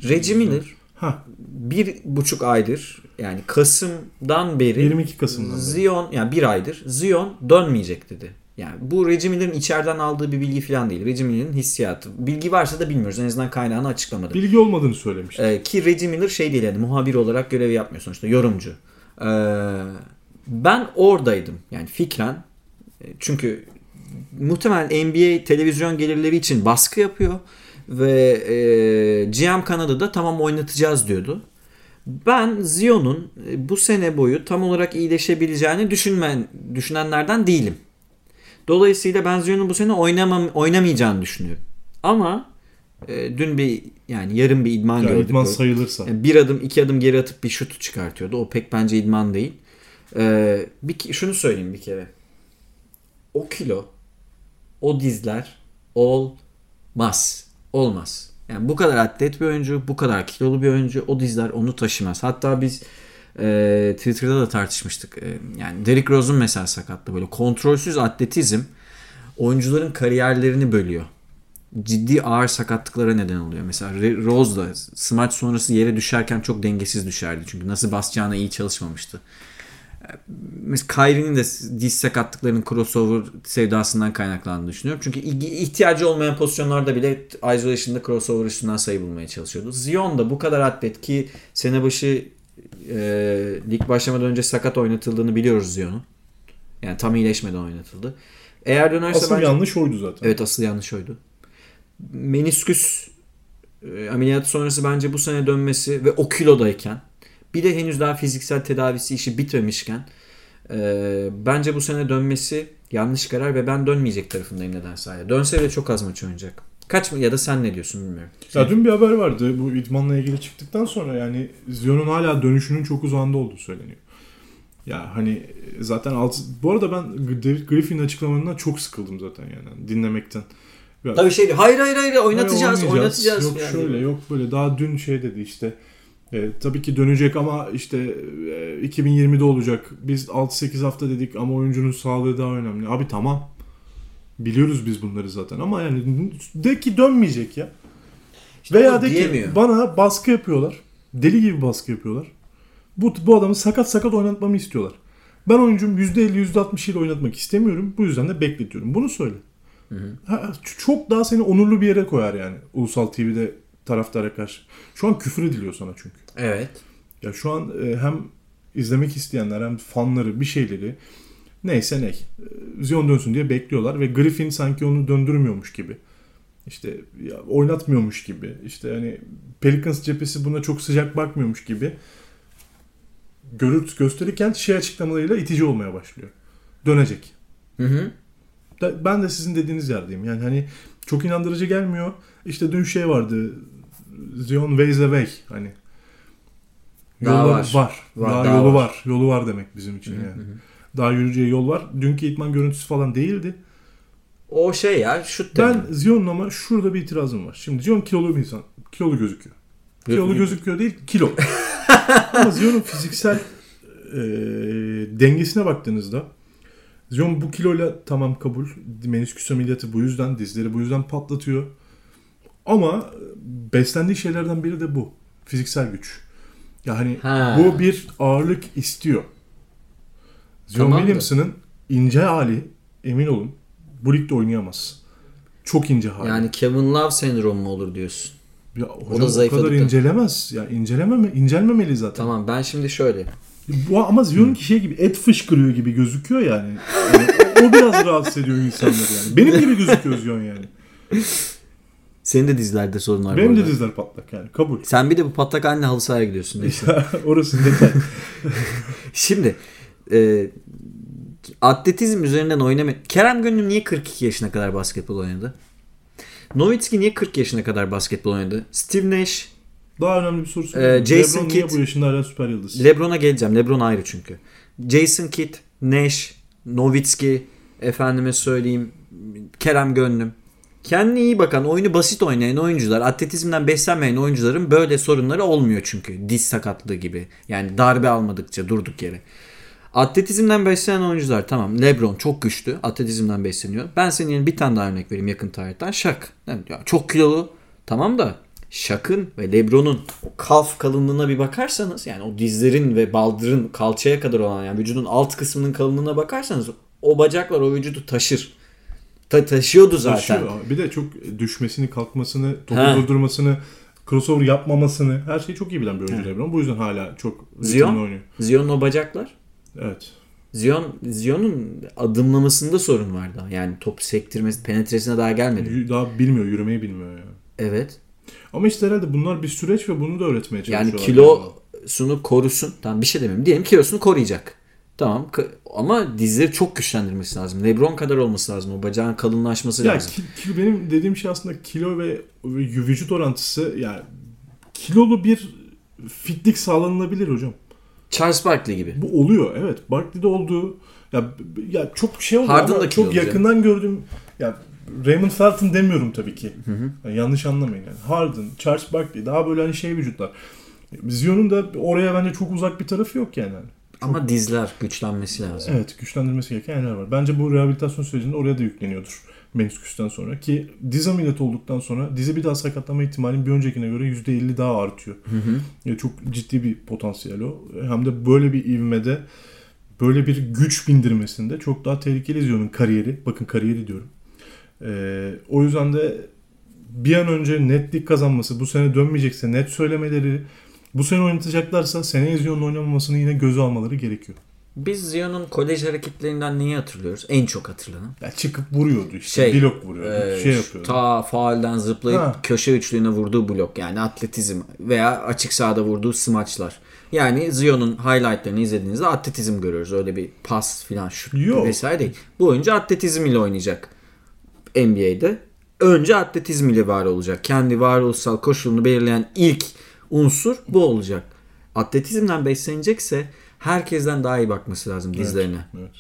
Reggie Miller
Ha
bir buçuk aydır yani Kasım'dan beri
22 Kasım'dan beri.
Zion yani bir aydır Zion dönmeyecek dedi. Yani bu Reggie Miller'ın içeriden aldığı bir bilgi falan değil. Reggie Miller'ın hissiyatı. Bilgi varsa da bilmiyoruz. En azından kaynağını açıklamadı.
bilgi olmadığını söylemişti.
Ee, ki Reggie şey değil yani muhabir olarak görev yapmıyor sonuçta yorumcu. Ee, ben oradaydım yani fikren. Çünkü muhtemelen NBA televizyon gelirleri için baskı yapıyor ve e, GM Kanada'da tamam oynatacağız diyordu. Ben Zion'un e, bu sene boyu tam olarak iyileşebileceğini düşünmen, düşünenlerden değilim. Dolayısıyla ben Zion'un bu sene oynamam, oynamayacağını düşünüyorum. Ama e, dün bir yani yarın bir idman
Yani
gördük.
idman sayılırsa.
Yani bir adım iki adım geri atıp bir şut çıkartıyordu. O pek bence idman değil. Ee, bir, şunu söyleyeyim bir kere. O kilo, o dizler olmaz. Olmaz. Yani bu kadar atlet bir oyuncu, bu kadar kilolu bir oyuncu, o dizler onu taşımaz. Hatta biz e, Twitter'da da tartışmıştık. E, yani Derrick Rose'un mesela sakatlığı böyle kontrolsüz atletizm oyuncuların kariyerlerini bölüyor ciddi ağır sakatlıklara neden oluyor. Mesela Rose da smaç sonrası yere düşerken çok dengesiz düşerdi. Çünkü nasıl basacağına iyi çalışmamıştı. Ee, Mesela Kyrie'nin de diz sakatlıklarının crossover sevdasından kaynaklandığını düşünüyorum. Çünkü ihtiyacı olmayan pozisyonlarda bile isolation'da crossover üstünden sayı bulmaya çalışıyordu. Zion da bu kadar atlet ki sene başı e, lig başlamadan önce sakat oynatıldığını biliyoruz Zion'un. Yani tam iyileşmeden oynatıldı. Eğer dönerse
Asıl
bence-
yanlış oydu zaten.
Evet asıl yanlış oydu. Menisküs e, ameliyatı sonrası bence bu sene dönmesi ve o kilodayken bir de henüz daha fiziksel tedavisi işi bitmemişken e, bence bu sene dönmesi yanlış karar ve ben dönmeyecek tarafındayım nedense hala. Dönse de çok az maç oynayacak. Kaç mı ya da sen ne diyorsun bilmiyorum.
Ya dün bir haber vardı bu idmanla ilgili çıktıktan sonra yani Zion'un hala dönüşünün çok uzağında olduğu söyleniyor. Ya hani zaten altı... Bu arada ben David Griffin'in açıklamalarından çok sıkıldım zaten yani dinlemekten. Ya,
Tabii şey hayır hayır hayır oynatacağız
Hayır,
oynatacağız.
Yok
Yani.
şöyle yok böyle daha dün şey dedi işte e, tabii ki dönecek ama işte e, 2020'de olacak. Biz 6-8 hafta dedik ama oyuncunun sağlığı daha önemli. Abi tamam. Biliyoruz biz bunları zaten ama yani de ki dönmeyecek ya. Veya
ama
de ki
diyemiyor.
bana baskı yapıyorlar. Deli gibi baskı yapıyorlar. Bu, bu adamı sakat sakat oynatmamı istiyorlar. Ben oyuncum %50 %60 ile oynatmak istemiyorum. Bu yüzden de bekletiyorum. Bunu söyle. Ha, ç- çok daha seni onurlu bir yere koyar yani Ulusal TV'de taraftara karşı. Şu an küfür ediliyor sana çünkü.
Evet.
Ya şu an e, hem izlemek isteyenler hem fanları bir şeyleri neyse ne. e, Zion dönsün diye bekliyorlar ve Griffin sanki onu döndürmüyormuş gibi. İşte ya, oynatmıyormuş gibi. İşte hani Pelicans cephesi buna çok sıcak bakmıyormuş gibi. Görürt gösterirken şey açıklamalarıyla itici olmaya başlıyor. Dönecek.
Hı hı.
Ben de sizin dediğiniz yerdeyim. Yani hani çok inandırıcı gelmiyor. İşte dün şey vardı. Zion ways away hani.
Daha
Yollar
var.
var.
Var,
Daha,
daha
yolu
var.
var. Yolu var demek bizim için yani. Daha yürüyeceği yol var. Dünkü itman görüntüsü falan değildi.
O şey ya şut
Ben
demiyor.
Zion'un ama şurada bir itirazım var. Şimdi Zion kilolu bir insan. Kilolu gözüküyor. Kilolu
Gözüküyor.
gözüküyor değil, kilo. ama Zion'un fiziksel e, dengesine baktığınızda Zion bu kiloyla tamam kabul. Menisküs ameliyatı bu yüzden, dizleri bu yüzden patlatıyor. Ama beslendiği şeylerden biri de bu. Fiziksel güç. Yani
Ha.
bu bir ağırlık istiyor. Zion
Tamam
Williamson'ın ince hali emin olun bu ligde oynayamaz. Çok ince hali.
Yani Kevin Love sendromu mu olur diyorsun?
ya,
da
hocam o kadar incelemez. Ya incelememe, incelmemeli zaten.
Tamam ben şimdi şöyle.
Bu ama Zion'unki şey gibi et fışkırıyor gibi gözüküyor yani. Yani o, o biraz rahatsız ediyor insanları yani. Benim gibi gözüküyor Zion yani.
Senin de dizlerde sorun var.
Benim de dizler patlak yani. Kabul.
Sen bir de bu patlak haline halı sahaya gidiyorsun. Neyse.
Orası detay.
Şimdi e, atletizm üzerinden oynama... Kerem Gönül niye 42 yaşına kadar basketbol oynadı? Nowitzki niye 40 yaşına kadar basketbol oynadı? Steve Nash,
Daha önemli bir soru.
Ee, Jason
LeBron niye
Kidd-
bu yaşında hala süper yıldız?
LeBron'a geleceğim. LeBron ayrı çünkü. Jason Kidd, Nash, Nowitzki, efendime söyleyeyim Kerem Gönlüm. Kendine iyi bakan, oyunu basit oynayan oyuncular, atletizmden beslenmeyen oyuncuların böyle sorunları olmuyor çünkü. Diz sakatlığı gibi. Yani darbe almadıkça durduk yere. Atletizmden beslenen oyuncular tamam. LeBron çok güçlü. Atletizmden besleniyor. Ben senin bir tane daha örnek vereyim yakın tarihten. Shaq. Yani ya çok kilolu. Tamam da Shaq'ın ve LeBron'un o kalf kalınlığına bir bakarsanız yani o dizlerin ve baldırın kalçaya kadar olan yani vücudun alt kısmının kalınlığına bakarsanız o bacaklar o vücudu taşır. Ta- taşıyordu zaten.
Taşıyor. Bir de çok düşmesini, kalkmasını, topu
Ha.
durdurmasını, crossover yapmamasını her şeyi çok iyi bilen bir oyuncu LeBron. Bu yüzden hala çok
Zion?
oynuyor.
Zion'un o bacaklar.
Evet.
Zion, Zion'un adımlamasında sorun var daha. Yani top sektirmesi, penetresine daha gelmedi.
Daha bilmiyor, yürümeyi bilmiyor yani.
Evet.
Ama işte herhalde bunlar bir süreç ve bunu da öğretmeye çalışıyorlar.
Yani kilosunu korusun. Tamam bir şey demiyorum. Diyelim kilosunu koruyacak. Tamam ama dizleri çok güçlendirmesi lazım. Lebron kadar olması lazım. O bacağın kalınlaşması
Ya
lazım.
ki- benim dediğim şey aslında kilo ve, ve vücut orantısı yani kilolu bir fitlik sağlanılabilir hocam.
Charles Barkley gibi.
Bu oluyor evet. Barkley'de olduğu ya, ya çok şey oldu
Harden
ama çok yakından gördüm. Ya Raymond Felton demiyorum tabii ki. Yani yanlış anlamayın yani. Harden, Charles Barkley daha böyle hani şey vücutlar. Zion'un da oraya bence çok uzak bir tarafı yok yani.
Ama dizler güçlenmesi lazım.
Evet güçlendirmesi gereken yerler var. Bence bu rehabilitasyon sürecinde oraya da yükleniyordur. Menisküsten sonra. Ki diz ameliyatı olduktan sonra dizi bir daha sakatlama ihtimalin bir öncekine göre %50 daha artıyor. Ya çok ciddi bir potansiyel o. Hem de böyle bir ivmede böyle bir güç bindirmesinde çok daha tehlikeli Zion'un kariyeri. Bakın kariyeri diyorum. Ee, o yüzden de bir an önce netlik kazanması, bu sene dönmeyecekse net söylemeleri, bu sene oynatacaklarsa seneye Zion'un oynamamasını yine göze almaları gerekiyor.
Biz Zion'un kolej hareketlerinden neyi hatırlıyoruz? En çok hatırlanan.
Ya çıkıp vuruyordu işte.
Şey,
blok vuruyordu.
Ee,
şey yapıyordu.
Ta faulden zıplayıp
Ha.
köşe üçlüğüne vurduğu blok yani atletizm veya açık sahada vurduğu smaçlar. Yani Zion'un highlightlarını izlediğinizde atletizm görüyoruz. Öyle bir pas filan şut
Yok.
vesaire değil. Bu oyuncu atletizm ile oynayacak NBA'de. Önce atletizm ile var olacak. Kendi varoluşsal koşulunu belirleyen ilk unsur bu olacak. Atletizmden beslenecekse herkesten daha iyi bakması lazım dizlerine.
Evet.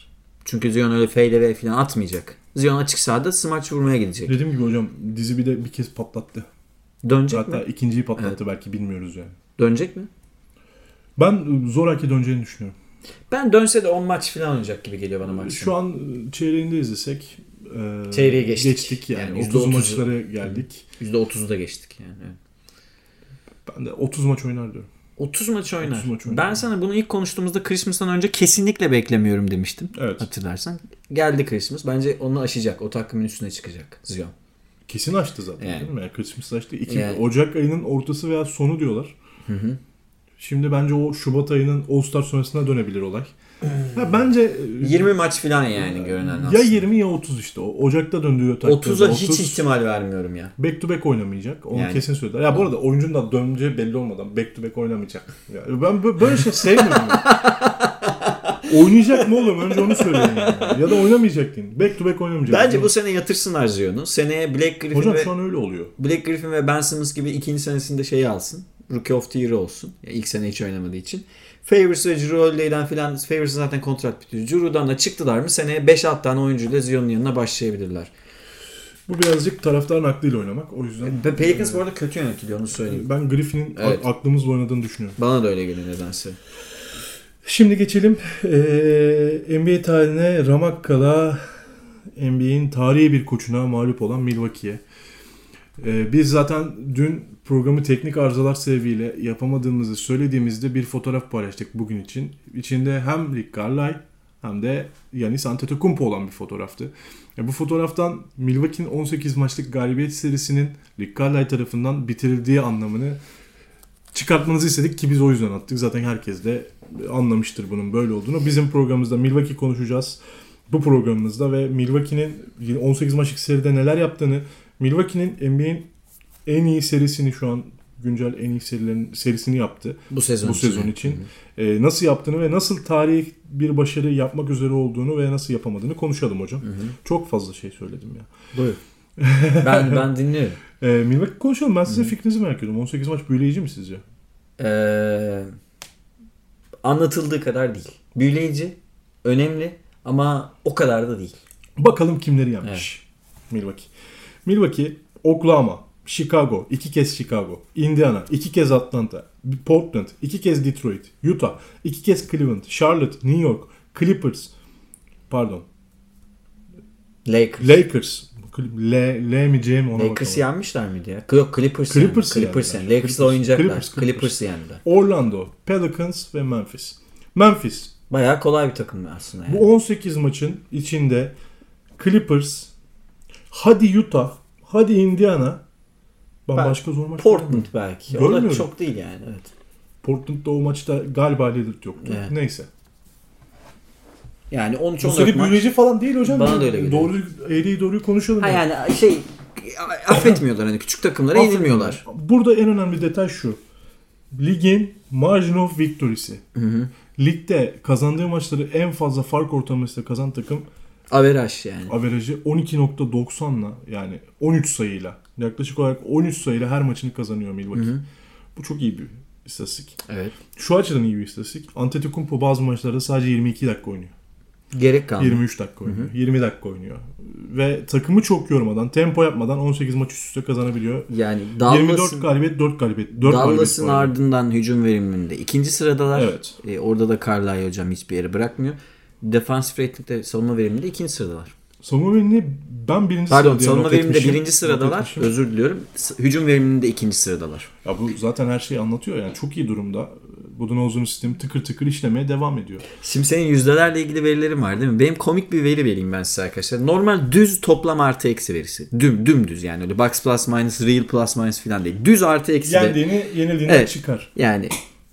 Çünkü Zion öyle fadeaway falan atmayacak. Zion açık sahada smaç vurmaya gidecek.
Dediğim gibi hocam dizi bir de bir kez patlattı.
Dönecek
Hatta
mi?
ikinciyi patlattı belki bilmiyoruz yani.
Dönecek mi?
Ben zoraki döneceğini düşünüyorum.
Ben dönse de 10 maç falan oynayacak gibi geliyor bana maksimum.
Şu an çeyreğinde izlesek e,
Çeyreği geçtik.
geçtik yani.
Yani
30
%30'u.
maçlara geldik.
%30'u da geçtik yani.
Ben de 30 maç oynar diyorum.
30 maç oynar.
30 maç oynar.
Ben sana bunu ilk konuştuğumuzda Christmas'tan önce kesinlikle beklemiyorum demiştim.
Evet.
Hatırlarsan. Geldi Christmas. Bence onu aşacak. O takımın üstüne çıkacak Zion.
Kesin açtı zaten
Yani.
değil mi? Yani Christmas açtı. İki,
Yani.
Ocak ayının ortası veya sonu diyorlar. Şimdi bence o Şubat ayının All-Star sonrasına dönebilir olay. Ya bence e,
20 maç falan yani görünen
ya
aslında.
20 ya 30 işte. Ocak'ta döndüğü takdirde.
30'a hiç
30
ihtimal vermiyorum ya.
Back to back oynamayacak. Onu
Yani.
kesin söylediler. Ya bu arada oyuncunun da döneceği belli olmadan back to back oynamayacak. Ya ben bö- böyle şey sevmiyorum. ya. Oynayacak mı oğlum? Önce onu söyleyin yani. Ya da oynamayacak deyin. Back to back oynamayacak.
Bence bu sene yatırsınlar Zion'u. Seneye Black Griffin
Hocam
ve
şu an öyle oluyor.
Black Griffin ve Ben Simmons gibi ikinci senesinde şeyi alsın. Rookie of the Year olsun. Ya ilk sene hiç oynamadığı için. Favors ve Holiday'den filan Favors'ın zaten kontrat bitiyor. Drew'dan da çıktılar mı seneye 5-6 tane oyuncuyla Zion'un yanına başlayabilirler.
Bu birazcık taraftarın aklıyla oynamak. O yüzden
Ve Pelicans bu arada kötü yönetiliyor onu söyleyeyim.
ben Griffin'in
Evet.
aklımızla oynadığını düşünüyorum.
Bana da öyle geliyor nedense.
Şimdi geçelim eee NBA tarihine Ramakkala NBA'in tarihi bir koçuna mağlup olan Milwaukee'ye. Eee, biz zaten dün programı teknik arızalar sebebiyle yapamadığımızı söylediğimizde bir fotoğraf paylaştık bugün için. İçinde hem Rick Carlisle hem de Yanis Antetokounmpo olan bir fotoğraftı. E, bu fotoğraftan Milwaukee'nin 18 maçlık galibiyet serisinin Rick Carlisle tarafından bitirildiği anlamını çıkartmanızı istedik ki biz o yüzden attık. Zaten herkes de anlamıştır bunun böyle olduğunu. Bizim programımızda Milwaukee konuşacağız. Bu programımızda ve Milwaukee'nin 18 maçlık seride neler yaptığını, Milwaukee'nin NBA'in en iyi serisini şu an güncel en iyi serilerin serisini yaptı.
Bu sezon
Bu sezon için. Ee, nasıl yaptığını ve nasıl tarih bir başarı yapmak üzere olduğunu ve nasıl yapamadığını konuşalım hocam. Çok fazla şey söyledim ya.
Buyur. ben ben dinliyorum.
Ee, Milwaukee konuşalım. Ben sizin fikrinizi merak ediyorum. 18 maç büyüleyici mi sizce?
Ee, anlatıldığı kadar değil. Büyüleyici, önemli ama o kadar da değil.
Bakalım kimleri yenmiş. Milwaukee. Milwaukee, Oklahoma, Chicago, iki kez Chicago, Indiana, iki kez Atlanta, Portland, iki kez Detroit, Utah, iki kez Cleveland, Charlotte, New York, Clippers, pardon,
Lakers.
Lakers. L, L mi C mi ona
Lakers
bakalım.
yenmişler miydi ya? Yok Clippers,
Clippers
yendi. Clippers
yendiler.
yendi. Lakers'la oynayacaklar.
Clippers,
Clippers,
Clippers.
yendiler.
Orlando, Pelicans ve Memphis. Memphis.
Bayağı kolay bir takım aslında yani.
Bu 18 maçın içinde Clippers, hadi Utah, hadi Indiana. Ben,
Ben-
başka zor maç
Portland
görmüyorum.
belki. O da
Görmüyorum.
çok değil yani. Evet.
Portland'da o maçta galiba Lillard yoktu.
Evet.
Neyse.
Yani 13
Bu
14
seri
maç.
büyüleyici falan değil hocam.
Bana da öyle geliyor.
Doğru, eğriyi doğruyu konuşalım.
Ha
yani.
yani şey affetmiyorlar hani küçük takımlara yenilmiyorlar.
Burada en önemli detay şu. Ligin margin of victory'si. Ligde kazandığı maçları en fazla fark ortalamasıyla kazan takım
Averaj yani.
averajı 12.90'la yani 13 sayıyla yaklaşık olarak 13 sayıyla her maçını kazanıyor Milwaukee. Bu çok iyi bir istatistik.
Evet.
Şu açıdan iyi bir istatistik. Antetokounmpo bazı maçlarda sadece 22 dakika oynuyor.
Gerek kalmadı.
23 dakika oynuyor. 20 dakika oynuyor. Ve takımı çok yormadan, tempo yapmadan 18 maç üst üste kazanabiliyor.
Yani
24
Dallas'ın
galibiyet, 4 galibiyet. 4 galibiyet
Dallas'ın ardından hücum veriminde ikinci sıradalar.
Evet.
E, orada da Carlisle hocam hiçbir yere bırakmıyor. Defans rating'de savunma veriminde ikinci sıradalar.
Savunma verimini ben birinci
Pardon
sırada
savunma veriminde birinci sıradalar. Özür diliyorum. Hücum veriminde ikinci sıradalar.
Ya bu zaten her şeyi anlatıyor yani. Çok iyi durumda. Budenholzer'ın sistemi tıkır tıkır işlemeye devam ediyor.
Şimdi senin yüzdelerle ilgili verilerin var değil mi? Benim komik bir veri vereyim ben size arkadaşlar. Normal düz toplam artı eksi verisi. Düm, dümdüz yani öyle box plus minus, real plus minus falan değil. Düz artı eksi.
Yendiğini, yenildiğini
Evet.
çıkar.
Yani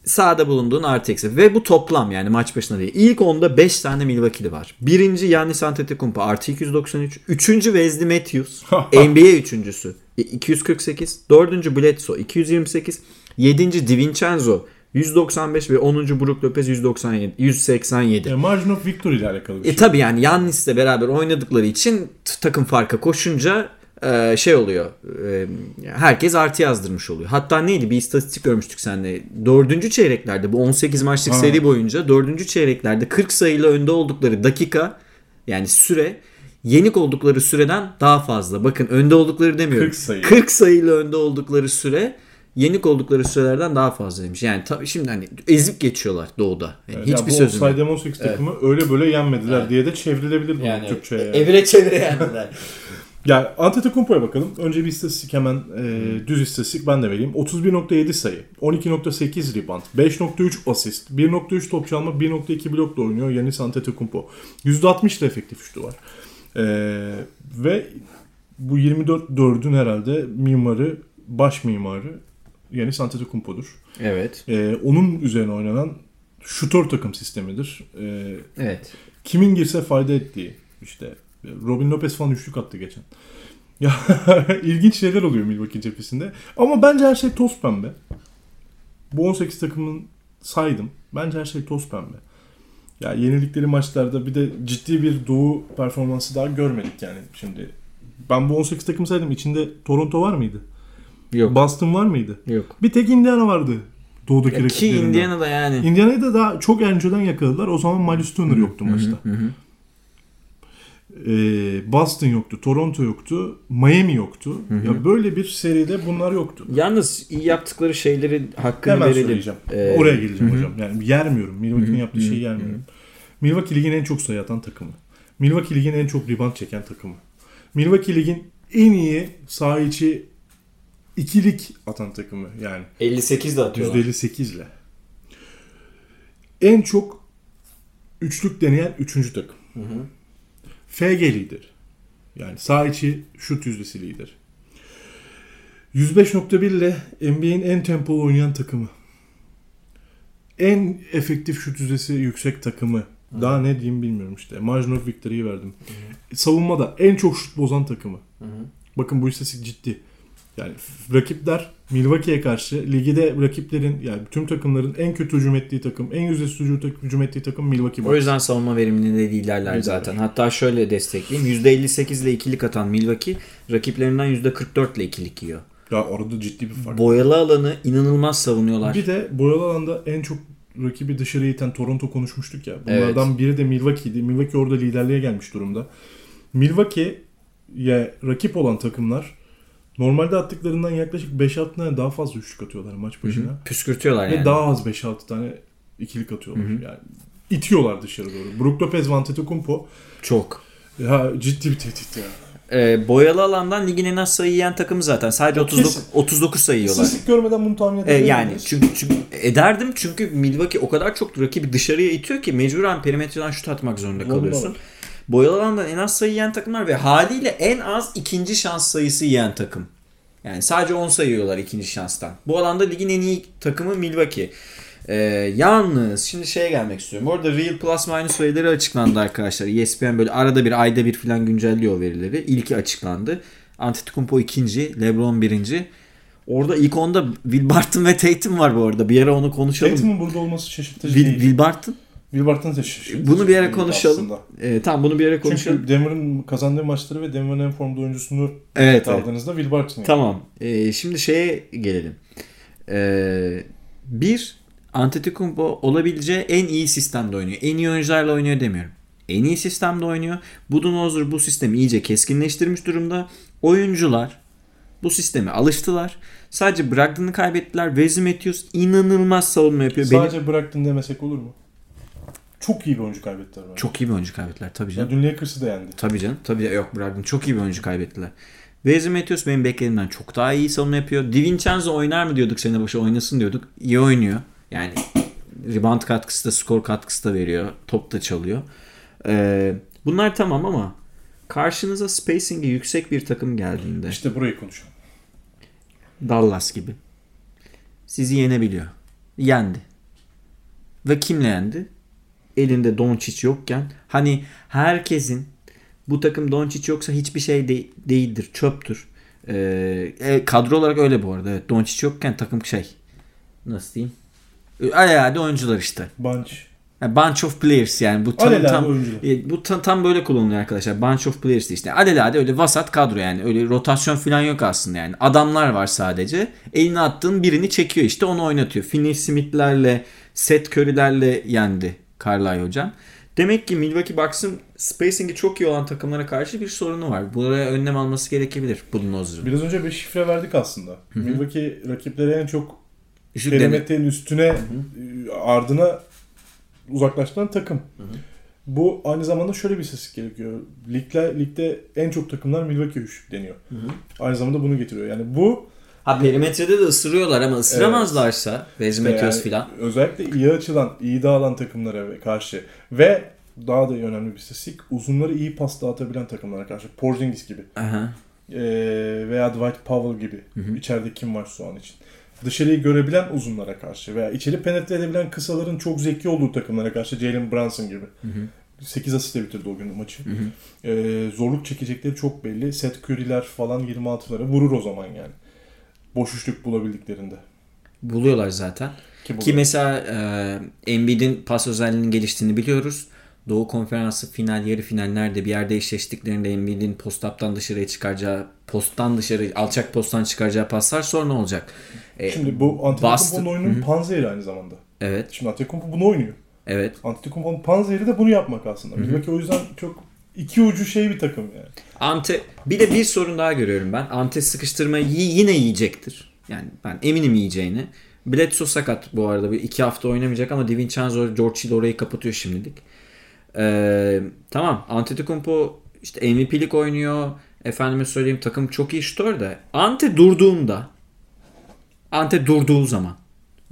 sahada bulunduğun artı eksi. Ve bu toplam yani maç başına değil. İlk onda 5 tane Milwaukee'li var. Birinci Yannis Antetokounmpo artı 293. Üçüncü Wesley Matthews. NBA üçüncüsü. e, 248. Dördüncü Bledsoe 228. Yedinci DiVincenzo 195 ve 10. Brook Lopez 197, 187.
E, margin of victory ile alakalı bir
E
şey.
tabi yani Yannis'le beraber oynadıkları için takım farka koşunca e, şey oluyor. e, herkes artı yazdırmış oluyor. Hatta neydi bir istatistik görmüştük seninle. Dördüncü çeyreklerde bu 18 maçlık
Ha.
seri boyunca dördüncü çeyreklerde 40 sayıyla önde oldukları dakika yani süre yenik oldukları süreden daha fazla. Bakın önde oldukları demiyorum.
40 sayı.
40 sayıyla önde oldukları süre yenik oldukları sürelerden daha fazlaymış. Yani tabii şimdi hani ezip geçiyorlar doğuda. Yani
Ya
hiçbir yok.
Offside 18 takımı öyle böyle yenmediler diye de çevrilebilir bu
Yani
Türkçe'ye. yani.
evire çevire yendiler.
Ya Antetokounmpo'ya bakalım. Önce bir istatistik hemen e, düz istatistik ben de vereyim. 31.7 sayı, 12.8 rebound, 5.3 asist, 1.3 top çalma, 1.2 blokla oynuyor Yanis Antetokounmpo. %60 da efektif şutu var. E, ve bu 24 4'ün herhalde mimarı, baş mimarı Yanis Antetokounmpo'dur.
Evet.
E, onun üzerine oynanan şutör takım sistemidir. E,
Evet.
kimin girse fayda ettiği işte Robin Lopez falan üçlük attı geçen. Ya ilginç şeyler oluyor Milwaukee cephesinde. Ama bence her şey toz pembe. Bu 18 takımın saydım. Bence her şey toz pembe. Ya yenildikleri maçlarda bir de ciddi bir doğu performansı daha görmedik yani şimdi. Ben bu 18 takım saydım. İçinde Toronto var mıydı?
Yok.
Boston var mıydı?
Yok.
Bir tek Indiana vardı. Doğudaki
Ya ki
rakiplerinden.
Indiana'da yani.
Indiana'yı da daha çok önceden yakaladılar. O zaman Miles Turner yoktu maçta. Ee, Boston yoktu, Toronto yoktu, Miami yoktu. Ya böyle bir seride bunlar yoktu.
Yalnız iyi yaptıkları şeyleri hakkını
Hemen
verelim.
söyleyeceğim.
Ee,
Oraya geleceğim hocam. Yani yermiyorum. Milwaukee'nin yaptığı şeyi yermiyorum. Milwaukee Lig'in en çok sayı atan takımı. Milwaukee Lig'in en çok rebound çeken takımı. Milwaukee Lig'in en iyi saha içi ikilik atan takımı yani.
58 de atıyorlar.
%58 ile. En çok üçlük deneyen üçüncü takım. FG lider. Yani sağ içi şut yüzdesi lider. 105.1 ile NBA'in en tempolu oynayan takımı. En efektif şut yüzdesi yüksek takımı. Daha ne diyeyim bilmiyorum işte. Margin of victory'yi verdim. Savunmada en çok şut bozan takımı. Bakın bu istatistik ciddi. Yani rakipler Milwaukee'ye karşı ligde rakiplerin yani tüm takımların en kötü hücum ettiği takım, en yüzdesiz hücum- ettiği takım Milwaukee
O
Bucks.
yüzden savunma veriminde de liderler
Liderler.
zaten. Hatta şöyle destekleyeyim. %58 ile ikilik atan Milwaukee rakiplerinden %44 ile ikilik yiyor.
Ya orada ciddi bir fark.
Boyalı alanı inanılmaz savunuyorlar.
Bir de boyalı alanda en çok rakibi dışarı iten Toronto konuşmuştuk ya. Bunlardan biri de Milwaukee'ydi. Milwaukee orada liderliğe gelmiş durumda. Milwaukee'ye rakip olan takımlar normalde attıklarından yaklaşık 5-6 tane daha fazla üçlük atıyorlar maç başına.
Püskürtüyorlar
Ve
yani.
daha az 5-6 tane ikilik atıyorlar. Yani itiyorlar dışarı doğru. Brook Lopez, Van Antetokounmpo
Çok.
ya ciddi bir tehdit ya.
Ee, boyalı alandan ligin en az sayı yiyen takımı zaten. Sadece 39,
Kesin.
39 sayı yiyorlar.
Statistik görmeden bunu tahmin
Ee,
edebilir
yani
miyiz?
çünkü, çünkü ederdim çünkü Milwaukee o kadar çok rakibi dışarıya itiyor ki mecburen perimetreden şut atmak zorunda
Vallahi.
Boyalı alandan en az sayı yiyen takımlar ve haliyle en az ikinci şans sayısı yiyen takım. Yani sadece 10 sayı yiyorlar ikinci şanstan. Bu alanda ligin en iyi takımı Milwaukee. Ee, yalnız şimdi şeye gelmek istiyorum. Orada Real Plus Minus verileri açıklandı arkadaşlar. ESPN böyle arada bir ayda bir falan güncelliyor verileri. İlki açıklandı. Antetokounmpo ikinci, LeBron birinci. Orada ilk onda Will Barton ve Tatum var bu arada. Bir ara onu konuşalım.
Tatum'un burada olması şaşırtıcı
Will,
değil.
Will Barton.
Da şaşırtıcı
Bunu bir
değil
konuşalım. Ee, tamam bunu bir ara konuşalım.
Çünkü Denver'ın kazandığı maçları ve Denver'ın en formda oyuncusunu
Evet, evet.
aldığınızda Barton. yani.
Tamam. Ee, şimdi şeye gelelim. Ee, bir, Antetokounmpo olabileceği en iyi sistemde oynuyor. En iyi oyuncularla oynuyor demiyorum. En iyi sistemde oynuyor. Budenholzer bu sistemi iyice keskinleştirmiş durumda. Oyuncular bu sisteme alıştılar. Sadece Brogdon'u kaybettiler. Wesley Matthews inanılmaz savunma yapıyor. Benim-
Sadece bıraktın demesek olur mu? Çok iyi bir oyuncu kaybettiler. bence.
Çok iyi bir oyuncu kaybettiler tabii canım.
Ya dün Lakers'ı da yendi.
Tabii canım. Tabii yok Brogdon çok iyi bir oyuncu kaybettiler. Wesley Matthews benim beklediğimden çok daha iyi savunma yapıyor. DiVincenzo oynar mı diyorduk sene başı oynasın diyorduk. İyi oynuyor. Yani rebound katkısı da skor katkısı da veriyor. Top da çalıyor. Ee, bunlar tamam ama karşınıza spacing'i yüksek bir takım geldiğinde
İşte burayı konuşalım.
Dallas gibi sizi yenebiliyor. Yendi. Ve kimle yendi? Elinde Doncic yokken hani herkesin bu takım Doncic yoksa hiçbir şey de- değildir. Çöptür. Ee, e, kadro olarak öyle bu arada. Evet, Doncic yokken takım şey nasıl diyeyim? Alelade oyuncular işte.
Bunch.
Yani bunch of players yani bu tam, tam
oyuncular.
e, bu tam, tam böyle kullanılıyor arkadaşlar. Bunch of players işte. Alelade öyle vasat kadro yani. Öyle rotasyon falan yok aslında yani. Adamlar var sadece. Eline attığın birini çekiyor işte onu oynatıyor. Finney Smith'lerle, Seth Curry'lerle yendi Carlisle hocam. Demek ki Milwaukee Bucks'ın spacing'i çok iyi olan takımlara karşı bir sorunu var. Buraya önlem alması gerekebilir Budenholzer'ın.
Biraz önce bir şifre verdik aslında. Milwaukee rakipleri en çok perimetrenin üstüne e, ardına uzaklaştıran takım. Bu aynı zamanda şöyle bir istatistik gerekiyor. Ligde, ligde en çok takımlar Milwaukee 3 deniyor. Aynı zamanda bunu getiriyor. Yani bu
Ha perimetrede de ısırıyorlar ama ısıramazlarsa Wesley Matthews
yani
filan.
özellikle iyi açılan, iyi dağılan takımlara karşı ve daha da önemli bir istatistik uzunları iyi pas dağıtabilen takımlara karşı. Porzingis gibi
Aha.
Ee, veya Dwight Powell gibi içeride kim var şu an için. Dışarıyı görebilen uzunlara karşı veya içeri penetre edebilen kısaların çok zeki olduğu takımlara karşı Jalen Brunson gibi. 8 asiste bitirdi o gün maçı. Ee, zorluk çekecekleri çok belli. Seth Curry'ler falan 26'lara vurur o zaman yani. Boş üçlük bulabildiklerinde.
Buluyorlar zaten.
Ki,
Ki mesela e, Embiid'in pas özelliğinin geliştiğini biliyoruz. Doğu Konferansı final, yarı finallerde bir yerde eşleştiklerinde Embiid'in post-up'tan dışarıya çıkaracağı, posttan dışarı, alçak posttan çıkaracağı paslar sonra ne olacak? E,
Şimdi bu Antetokounmpo'nun oyunun panzehri aynı zamanda.
Evet,
Şimdi Antetokounmpo bunu oynuyor.
evet.
Antetokounmpo'nun panzehri de bunu yapmak aslında. Milwaukee o yüzden çok iki ucu şey bir takım yani.
Ante bir de bir sorun daha görüyorum ben. Ante sıkıştırmayı yi- yine yiyecektir. Yani ben eminim yiyeceğini. Bledsoe sakat bu arada. Bir iki hafta oynamayacak ama DiVincenzo, George Hill orayı kapatıyor şimdilik. Ee, tamam. Antetokounmpo işte MVP'lik oynuyor. Efendime söyleyeyim takım çok iyi şutör de. Ante durduğunda Ante durduğu zaman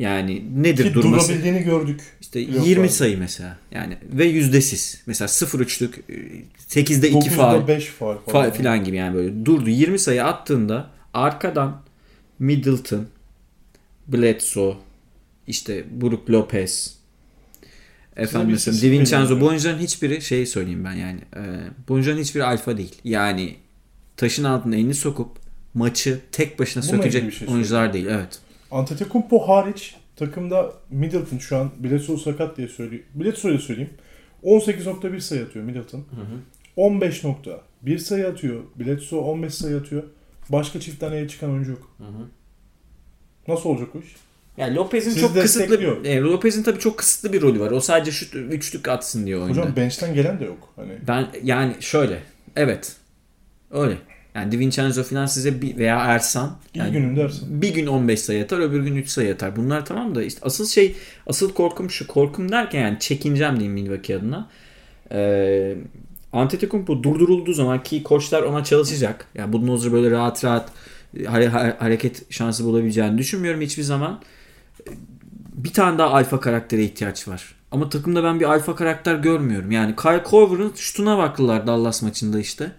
yani nedir
Ki
durması?
durabildiğini gördük.
İşte
Playoff'larda.
20 sayı mesela. Yani ve yüzdesiz. Mesela 0-3'lük 8'de 2
9'da
faal.
5 faal falan.
Fa- filan gibi yani böyle durdu 20 sayı attığında arkadan Middleton, Bledsoe, işte Brook Lopez, efendim mesela DiVincenzo bu oyuncuların hiçbiri şey söyleyeyim ben yani e, bu oyuncuların hiçbiri alfa değil. Yani taşın altına elini sokup maçı tek başına
Bununla
sökecek
şey
oyuncular değil. Evet.
Antetokounmpo hariç takımda Middleton şu an Bledsoe sakat diye söyleyeyim. Bledsoe'ya söyleyeyim. 18.1 sayı atıyor Middleton. 15.1 sayı atıyor. Bledsoe 15 sayı atıyor. Başka çift taneye çıkan oyuncu yok. Nasıl olacak o iş?
Yani Lopez'in çok kısıtlı e, Lopez'in tabii çok kısıtlı bir rolü var. O sadece şut üçlük atsın diyor oyunda.
Hocam bench'ten gelen de yok. Hani
Ben yani şöyle. Evet. Öyle. Yani DiVincenzo falan size bir, veya Ersan.
iyi
Yani
gününde Ersin.
bir gün 15 sayı atar, öbür gün 3 sayı atar. Bunlar tamam da işte asıl şey, asıl korkum şu. Korkum derken yani çekineceğim diyeyim Milwaukee adına. Ee, Antetokounmpo durdurulduğu zaman ki koçlar ona çalışacak. Yani Budenholzer böyle rahat rahat hare- hareket şansı bulabileceğini düşünmüyorum hiçbir zaman. Bir tane daha alfa karaktere ihtiyaç var. Ama takımda ben bir alfa karakter görmüyorum. Yani Kyle Korver'ın şutuna baktılar Dallas maçında işte.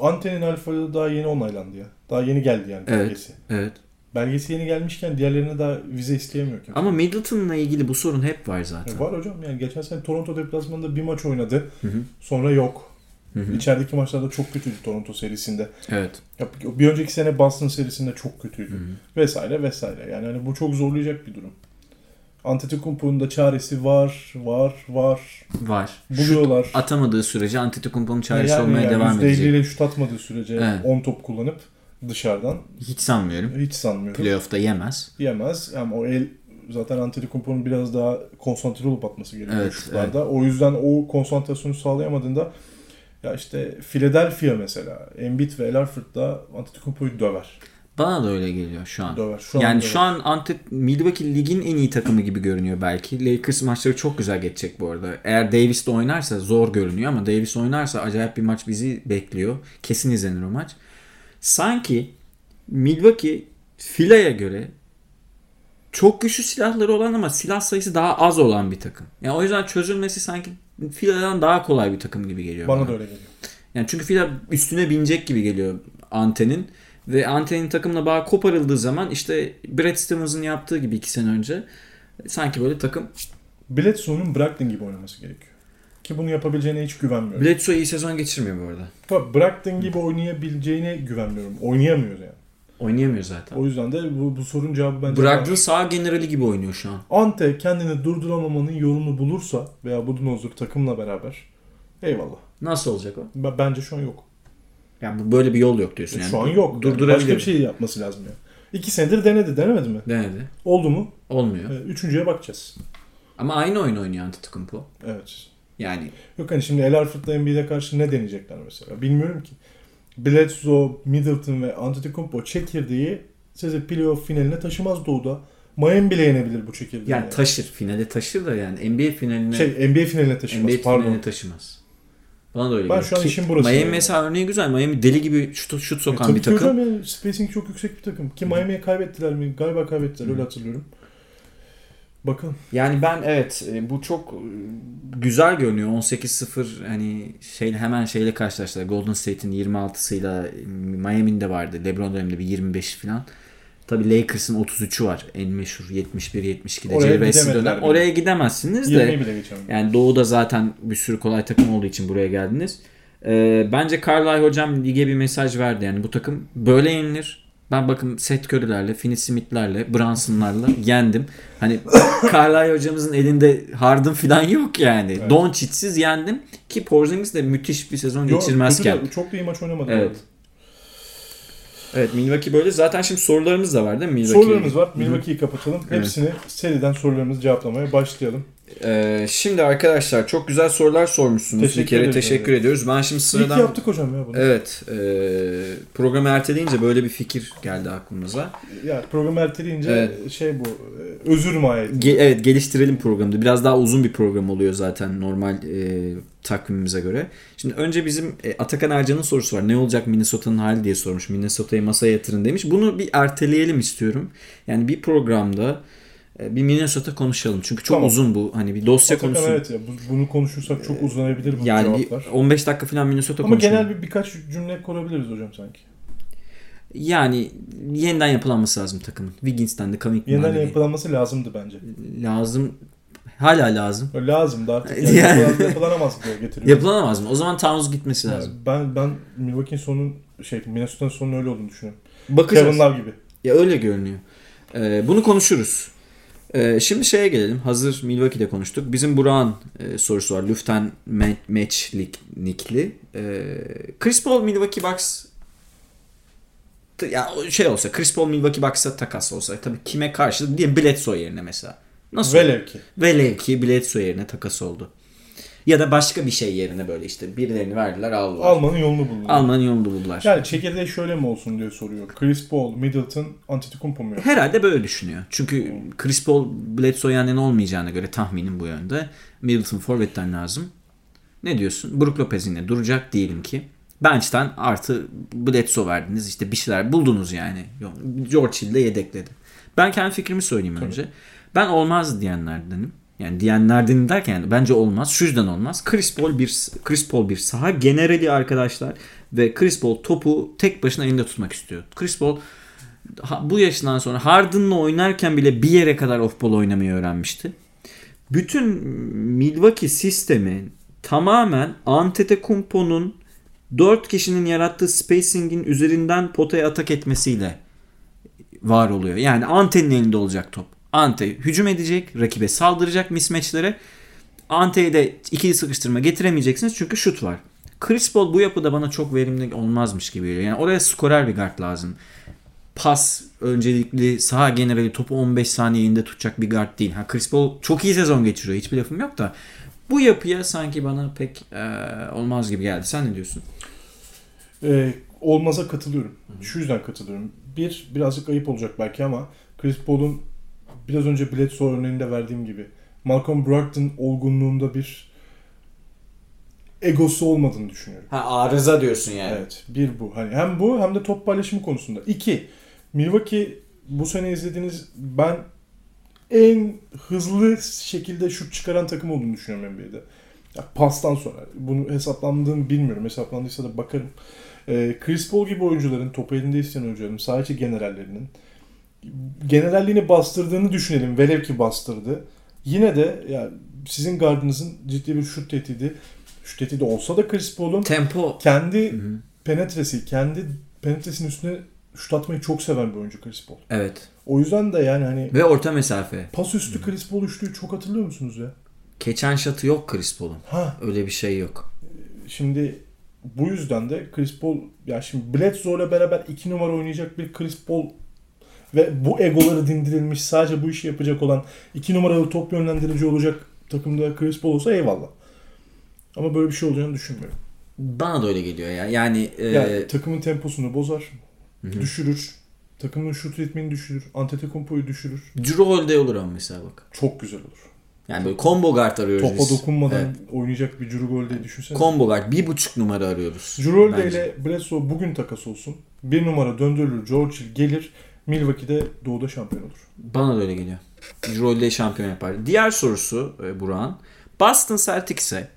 Ante'nin alfaları daha yeni onaylandı ya. Daha yeni geldi yani
Evet.
belgesi.
Evet.
Belgesi yeni gelmişken diğerlerine daha vize isteyemiyor kimse.
Ama Middleton'la ilgili bu sorun hep var zaten.
E, var hocam yani geçen sene Toronto deplasmanında bir maç oynadı. Sonra yok. İçerideki maçlarda çok kötüydü Toronto serisinde.
Evet.
Ya, bir önceki sene Boston serisinde çok kötüydü. Vesaire vesaire. Yani hani bu çok zorlayacak bir durum. Antetokounmpo'nun da çaresi var, var, var.
Var.
Buluyorlar.
Şut atamadığı sürece Antetokounmpo'nun çaresi
Yani
olmaya
yani
devam
%50
edecek.
ile şut atmadığı sürece
Evet.
10 top kullanıp dışarıdan
Hiç sanmıyorum.
hiç sanmıyorum.
Playoff'ta yemez.
Yemez. Ama o el zaten Antetokounmpo'nun biraz daha konsantre olup atması gerekiyor
Evet,
şutlarda. O yüzden o konsantrasyonu sağlayamadığında ya işte Philadelphia mesela Embiid ve El Horford da Antetokounmpo'yu döver.
Bana da öyle geliyor şu an.
Döver. Şu an
yani
döver.
şu an Ante Milwaukee ligin en iyi takımı gibi görünüyor belki. Lakers maçları çok güzel geçecek bu arada. Eğer Davis de oynarsa zor görünüyor ama Davis oynarsa acayip bir maç bizi bekliyor. Kesin izlenir o maç. Sanki Milwaukee Fila'ya göre çok güçlü silahları olan ama silah sayısı daha az olan bir takım. Yani o yüzden çözülmesi sanki Fila'dan daha kolay bir takım gibi geliyor.
bana da öyle geliyor.
Yani çünkü Fila üstüne binecek gibi geliyor Ante'nin. Ve Ante'nin takımla bağ koparıldığı zaman işte Brad Stevens'ın yaptığı gibi iki sene önce sanki böyle takım
Bledsoe'nun Brogdon gibi oynaması gerekiyor. Ki bunu yapabileceğine hiç güvenmiyorum.
Bledsoe iyi sezon geçirmiyor bu arada.
Tabii Brogdon gibi oynayabileceğine güvenmiyorum. Oynayamıyor yani.
Oynayamıyor zaten.
O yüzden de bu, bu sorun cevabı bence
Brogdon
var.
sağ generali gibi oynuyor şu an.
Ante kendini durduramamanın yolunu bulursa veya Budenholzer takımla beraber eyvallah.
Nasıl olacak o?
B- Bence şu an yok.
Yani bu- böyle bir yol yok diyorsun yani.
şu an yok. Yani
Durdurabilir.
Başka bir şey yapması lazım yani. İki senedir denedi. Denemedi mi?
Denedi.
Oldu mu?
Olmuyor.
Ee, Üçüncüye bakacağız.
Ama aynı oyun oynuyor Antetokounmpo.
Evet.
Yani
Yok hani şimdi El Horford'la Embiid'e karşı ne deneyecekler mesela? Bilmiyorum ki. Bledsoe, Middleton ve Antetokounmpo çekirdeği sizi playoff finaline taşımaz Doğu'da. Miami bile yenebilir bu çekirdeği.
yani taşır. Finale taşır da yani NBA finaline
Şey NBA finaline taşımaz.
NBA
pardon.
finaline taşımaz. Bana da öyle
Ben
geliyor.
şu an
Ki
işin burası
Miami
yani.
mesela örneği güzel. Miami deli gibi şut, şut
E,
sokan
tabii
bir
ki
takım.
hocam yani spacing çok yüksek bir takım. Ki Miami'ye kaybettiler mi? Galiba kaybettiler öyle hatırlıyorum. Bakalım.
Yani ben evet e, bu çok e, güzel görünüyor. 18-0 hani şeyle hemen şeyle karşılaştılar. Golden State'in 26'sıyla e, Miami'nin de vardı. LeBron döneminde bir 25 falan. Tabii Lakers'ın 33'ü var. En meşhur 71-72'de
Oraya
Jerry West'in
gidemediler
dönem. Oraya gidemezsiniz de.
20'yi bile geçemem.
Yani Doğu'da zaten bir sürü kolay takım olduğu için buraya geldiniz. Ee, bence Carlisle hocam lige bir mesaj verdi. Yani bu takım böyle yenilir. Ben bakın Seth Curry'lerle, Finney Smith'lerle, Brunson'larla yendim. Hani Carlisle hocamızın elinde Harden falan yok yani.
Evet.
Doncic'siz yendim. Ki Porzingis de müthiş bir sezon
Yok,
geçirmezken.
kötü de- çok da iyi maç oynamadı.
Evet. Evet Milwaukee böyle. Zaten şimdi sorularımız da var değil mi Milwaukee?
Sorularımız var. Milwaukee'yi kapatalım. Hepsini seriden sorularımızı cevaplamaya başlayalım.
Ee, şimdi arkadaşlar çok güzel sorular sormuşsunuz.
Teşekkür
bir kere
ederiz.
teşekkür ediyoruz. Ben şimdi sıradan...
ki yaptık hocam ya bunu.
Evet. E, programı erteleyince böyle bir fikir geldi aklımıza.
Ya programı erteleyince
Evet.
şey bu e, özür mahiyeti.
Ge- evet geliştirelim programda. Biraz daha uzun bir program oluyor zaten normal e, takvimimize göre. Şimdi önce bizim e, Atakan Ercan'ın sorusu var. Ne olacak Minnesota'nın hali diye sormuş. Minnesota'yı masaya yatırın demiş. Bunu bir erteleyelim istiyorum. Yani bir programda e, bir Minnesota konuşalım. Çünkü çok
Tamam.
uzun bu. Hani bir dosya
Atakan
konusu.
evet ya bu- bunu konuşursak çok uzanabilir bu
Yani
cevaplar.
15 dakika falan Minnesota
Ama
konuşalım.
genel bir birkaç cümle kurabiliriz hocam sanki.
Yani yeniden yapılanması lazım takımın. Wiggins'ten de Covington'dan
Yeniden yapılanması lazımdı bence.
lazım. Hala lazım.
Öyle lazımdı artık. Yani
Yani-
yapılan- yapılanamaz diye getiriyor.
Yapılanamaz mı? O zaman Towns gitmesi lazım.
Ben ben Milwaukee'nin sonunun şey Minnesota'nın sonunun öyle olduğunu düşünüyorum.
Bakacağız.
Kevin Love gibi.
Ya öyle görünüyor. Ee, bunu konuşuruz. Ee, şimdi şeye gelelim. Hazır Milwaukee'de konuştuk. Bizim Burak'ın e, sorusu var. Lüften Ma- Match Nick'li. Ee, Chris Paul Milwaukee Bucks ya şey olsa Chris Paul Milwaukee Bucks'a takas olsa tabii kime karşı diye Bledsoe yerine mesela. Nasıl?
Velev ki.
Velev ki Bledsoe yerine takas oldu. Ya da başka bir şey yerine böyle işte birilerini verdiler aldılar.
Almanın yolunu buldu.
Almanın yolunu buldular.
Yani çekirdeği şöyle mi olsun diye soruyor. Chris Paul, Middleton, Antetokounmpo mu?
Herhalde böyle düşünüyor. Çünkü Chris Paul Bledsoe yanından olmayacağına göre tahminim bu yönde. Middleton forvetten lazım. Ne diyorsun? Brook Lopez yine duracak diyelim ki. Bench'ten artı Bledsoe verdiniz. işte bir şeyler buldunuz yani. George Hill de yedekledi. Ben kendi fikrimi söyleyeyim önce. Ben olmaz diyenlerdenim. Yani diyenlerden derken bence olmaz. Şu yüzden olmaz. Chris Paul bir Chris Paul bir saha generali arkadaşlar ve Chris Paul topu tek başına elinde tutmak istiyor. Chris Paul bu yaşından sonra Harden'la oynarken bile bir yere kadar off-ball oynamayı öğrenmişti. Bütün Milwaukee sistemi tamamen Antetokounmpo'nun 4 kişinin yarattığı spacing'in üzerinden potaya atak etmesiyle var oluyor. Yani Ante'nin elinde olacak top. Ante hücum edecek, rakibe saldıracak mismatchlere. Ante'ye de ikili sıkıştırma getiremeyeceksiniz çünkü şut var. Chris Paul bu yapıda bana çok verimli olmazmış gibi geliyor. Yani oraya skorer bir guard lazım. Pas öncelikli saha generali topu 15 saniyede tutacak bir guard değil. Ha Chris Paul çok iyi sezon geçiriyor. Hiçbir lafım yok da bu yapıya sanki bana pek e, olmaz gibi geldi. Sen ne diyorsun?
Ee, olmaza katılıyorum. Şu yüzden katılıyorum. Bir, birazcık ayıp olacak belki ama Chris Paul'un biraz önce Bledsoe örneğinde verdiğim gibi Malcolm Brogdon olgunluğunda bir egosu olmadığını düşünüyorum.
Ha arıza diyorsun yani.
Evet. Bir bu. Hani hem bu hem de top paylaşımı konusunda. İki. Milwaukee bu sene izlediğiniz ben en hızlı şekilde şut çıkaran takım olduğunu düşünüyorum NBA'de. Ya pastan sonra. Bunu hesaplandığını bilmiyorum. Hesaplandıysa da bakarım. Ee, Chris Paul gibi oyuncuların, topu elinde isteyen oyuncuların, sadece generallerinin generalliğini bastırdığını düşünelim. Velev ki bastırdı. Yine de yani sizin gardınızın ciddi bir şut tehdidi şut tehdidi olsa da Chris Paul'un
Tempo
kendi penetresi, kendi penetresinin üstüne şut atmayı çok seven bir oyuncu Chris Paul.
evet.
O yüzden de yani hani
Ve orta mesafe.
pas üstü Chris Paul üçlüyü çok hatırlıyor musunuz ya?
Keçen şatı yok Chris Paul'un.
Ha
Öyle bir şey yok.
şimdi bu yüzden de Chris Paul ya şimdi Bledsoe ile beraber iki numara oynayacak bir Chris Paul ve bu egoları dindirilmiş sadece bu işi yapacak olan iki numaralı top yönlendirici olacak takımda Chris Paul olsa eyvallah. Ama böyle bir şey olacağını düşünmüyorum.
Bana da öyle geliyor ya. Yani, e,
Yani takımın temposunu bozar, düşürür, takımın şut ritmini düşürür, Antetokounmpo'yu düşürür.
Drew Holiday olur ama mesela bak.
Çok güzel olur.
Yani böyle combo guard arıyoruz
Topa
biz.
dokunmadan
Evet.
oynayacak bir Drew Holiday düşünsene.
Combo guard. Bir buçuk numara arıyoruz.
Drew Holiday ile Bledsoe bugün takas olsun. Bir numara döndürülür, George gelir. Milwaukee'de doğuda şampiyon olur.
Bana da öyle geliyor. Holiday şampiyon yapar. Diğer sorusu e, Burak'ın. Boston Celtics'e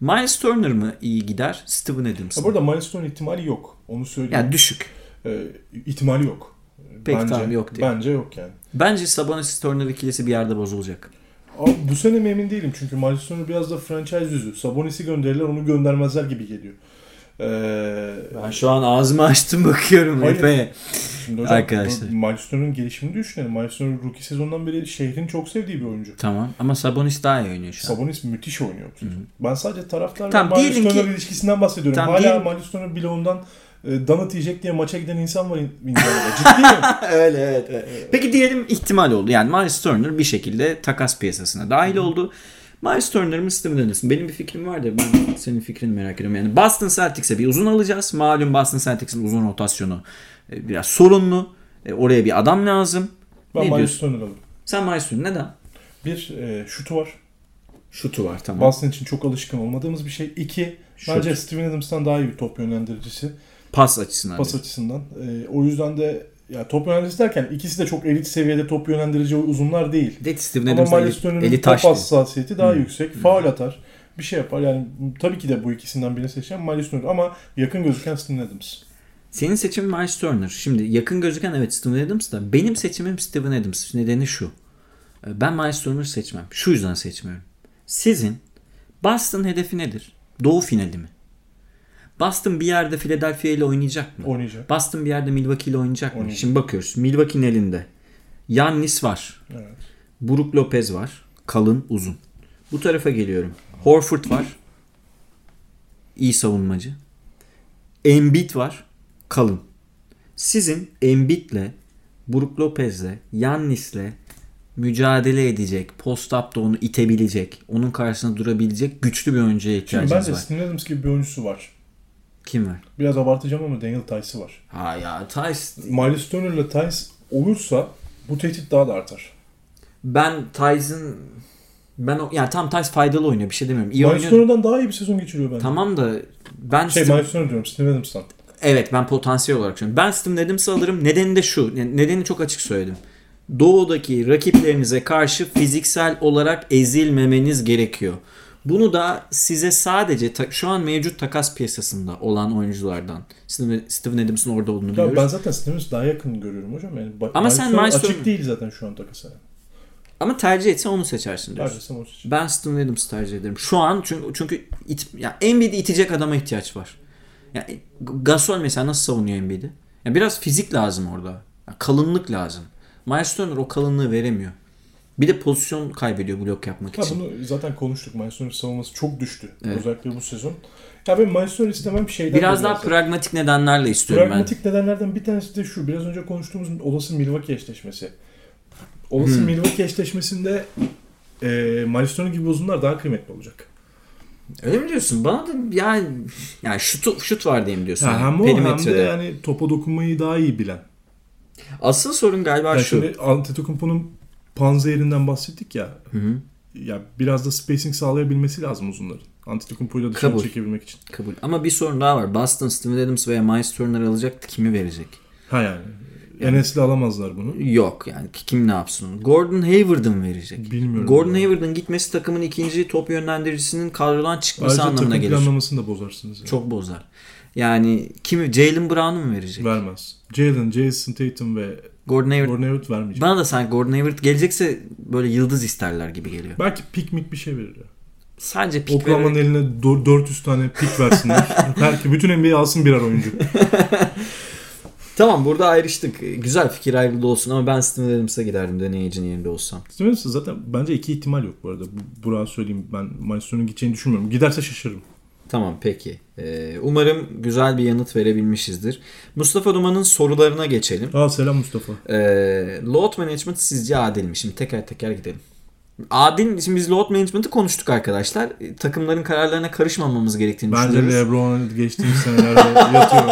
Miles Turner mı iyi gider? Steven Adams mı?
burada milestone ihtimali yok. Onu söyleyeyim.
Yani düşük.
Ee, ihtimali yok.
Pek
bence,
tamam, yok diye.
Bence yok yani.
Bence Sabonis Turner ikilisi bir yerde bozulacak.
Abi bu sene mi emin değilim çünkü Miles Turner biraz da franchise yüzü. Sabonis'i gönderirler onu göndermezler gibi geliyor. Ee,
Ben şu an ağzımı açtım bakıyorum
şimdi hocam,
Arkadaşlar.
bu Miles Turner'ın gelişimini düşünelim. Miles Turner rookie sezondan beri şehrin çok sevdiği bir oyuncu.
Tamam ama Sabonis daha iyi oynuyor şu an.
Sabonis müthiş oynuyor. bu sezon. Ben sadece taraftar
Tamam,
ve Miles
diyelim ki-
Turner ilişkisinden bahsediyorum.
Tamam,
Hala
diyelim-
Miles Turner bloğundan e, donut yiyecek diye maça giden insan var Indiana'da. Ciddiyim.
öyle evet, evet. Peki diyelim ihtimal oldu. Yani Miles Turner bir şekilde takas piyasasına dahil oldu. Miles Turner mı Steven Adams mı? Benim bir fikrim var da ben senin fikrini merak ediyorum. Yani Boston Celtics'e bir uzun alacağız. Malum Boston Celtics'in uzun rotasyonu e, biraz sorunlu. E, Oraya bir adam lazım.
Ben
ne
Miles
diyorsun?
Turner alırım.
Sen Miles Turner neden?
Bir, e, şutu var.
Şutu var tamam.
Boston için çok alışkın olmadığımız bir şey. İki,
Şut.
bence Steven Adams'tan daha iyi bir top yönlendiricisi.
Pas açısından.
Pas açısından. E, o yüzden de ya top yönlendiricisi derken ikisi de çok elit seviyede top yönlendirici uzunlar değil.
De Steven
Ama Miles top hassasiyeti daha yüksek. Faul atar. Bir şey yapar. Yani tabii ki de bu ikisinden birini seçeceğim. Miles Turner ama yakın gözüken Steven Adams.
Senin seçimin Miles Turner. Şimdi yakın gözüken evet Steven Adams da benim seçimim Steven Adams. Nedeni şu. E, Ben Miles Turner seçmem. Şu yüzden seçmiyorum. Sizin Boston hedefi nedir? Doğu finali mi? Boston bir yerde Philadelphia ile oynayacak mı?
Oynayacak.
Boston bir yerde Milwaukee ile oynayacak mı?
Oynayacak.
Şimdi bakıyoruz. Milwaukee'nin elinde. Yannis var.
Evet.
Brook Lopez var. Kalın, uzun. Bu tarafa geliyorum. Horford var. İyi savunmacı. Embiid var. Kalın. Sizin Embiid'le, Brook Lopez'le, Yannis'le mücadele edecek, post-up'ta onu itebilecek, onun karşısında durabilecek güçlü bir oyuncuya
Şimdi
ihtiyacınız var.
Steven Adams gibi bir oyuncusu var.
Kim var?
Biraz abartacağım ama Daniel Tice'ı var.
Ha ya Tice.
Miles Turner'la Tice olursa bu tehdit daha da artar.
Ben Tyson ben o, yani tam Tice faydalı oynuyor bir şey demiyorum. İyi
Miles. Turner'dan daha iyi bir sezon geçiriyor bence.
Tamam da ben
Şey
Steven-
Miles Turner diyorum Steven Adams'tan.
Evet ben potansiyel olarak söylüyorum. Ben Steven Adams'ı alırım. Nedeni de şu. Nedeni çok açık söyledim. Doğudaki rakiplerinize karşı fiziksel olarak ezilmemeniz gerekiyor. Bunu da size sadece ta- şu an mevcut takas piyasasında olan oyunculardan Steven, Steven Adams'ın orada olduğunu biliyoruz.
ben zaten Steven Adams'ı daha yakın görüyorum hocam. Yani
Ama sen Miles
açık değil zaten şu an takasa.
Ama tercih etsen onu seçersin diyorsun.
Neredeyse maç için.
Ben Steven Adams'ı tercih ederim. Şu an çünkü çünkü it, ya Embiid'i itecek adama ihtiyaç var. Ya Gasol mesela nasıl savunuyor Embiid'i? Ya biraz fizik lazım orada. Ya kalınlık lazım. Miles Turner o kalınlığı veremiyor. Bir de pozisyon kaybediyor blok yapmak
Ha,
için.
bunu zaten konuştuk. Miles savunması çok düştü. Özellikle bu sezon. Ya ben Miles istemem şeyden
Biraz daha
zaten.
pragmatik nedenlerle istiyorum
Pragmatik nedenlerden bir tanesi de şu. Biraz önce konuştuğumuz olası Milwaukee eşleşmesi.
Hmm.
Olası Milwaukee eşleşmesinde e, Miles gibi uzunlar daha kıymetli olacak.
ben. Öyle mi diyorsun? Bana da yani yani şut şut var diye mi diyorsun?
Ha, hem o hem de yani topa dokunmayı daha iyi bilen.
Asıl sorun galiba
Yani
şu.
Antetokounmpo'nun panzehirinden bahsettik ya. Ya biraz da spacing sağlayabilmesi lazım uzunların. Antetokounmpo'yu da dışarı
Kabul.
çekebilmek için.
Kabul. Ama bir sorun daha var. Boston, Steven Adams veya Miles Turner alacaktı. Kimi verecek?
Ha yani. Enes'le alamazlar bunu.
Yok yani kim ne yapsın onu? Gordon Hayward'ın mı verecek?
Bilmiyorum.
Gordon. Hayward'ın gitmesi takımın ikinci top yönlendiricisinin kadrodan çıkması
Ayrıca
anlamına
takım
gelir.
planlamasını da bozarsınız. Yani.
Çok bozar. Yani kimi Jalen Brown'u mu verecek?
Vermez. Jalen, Jason Tatum ve
Gordon Hayward.
Gordon Hayward vermeyecek.
Bana da sanki Gordon Hayward gelecekse böyle yıldız isterler gibi geliyor.
Belki pikmik bir şey verir ya.
Sadece pik
Oklahoma'nın
vererek-
eline do- 400 tane pik versinler. Belki bütün NBA alsın birer oyuncu.
Tamam burada ayrıştık. Güzel fikir ayrılığı olsun ama ben Steven Adams'a giderdim deneyicinin yerinde olsam.
Steven Adams zaten bence iki ihtimal yok bu arada. Bu, Burak'a söyleyeyim ben Miles Turner'ın gideceğini düşünmüyorum. Giderse şaşırırım.
Tamam peki. Ee, umarım güzel bir yanıt verebilmişizdir. Mustafa Duman'ın sorularına geçelim.
Aa selam Mustafa.
Ee, load management sizce adil mi? Şimdi teker teker gidelim. Adil, şimdi biz load management'ı konuştuk arkadaşlar. E, Takımların kararlarına karışmamamız gerektiğini
Bence
düşünüyoruz.
LeBron geçtiğimiz senelerde yatıyor.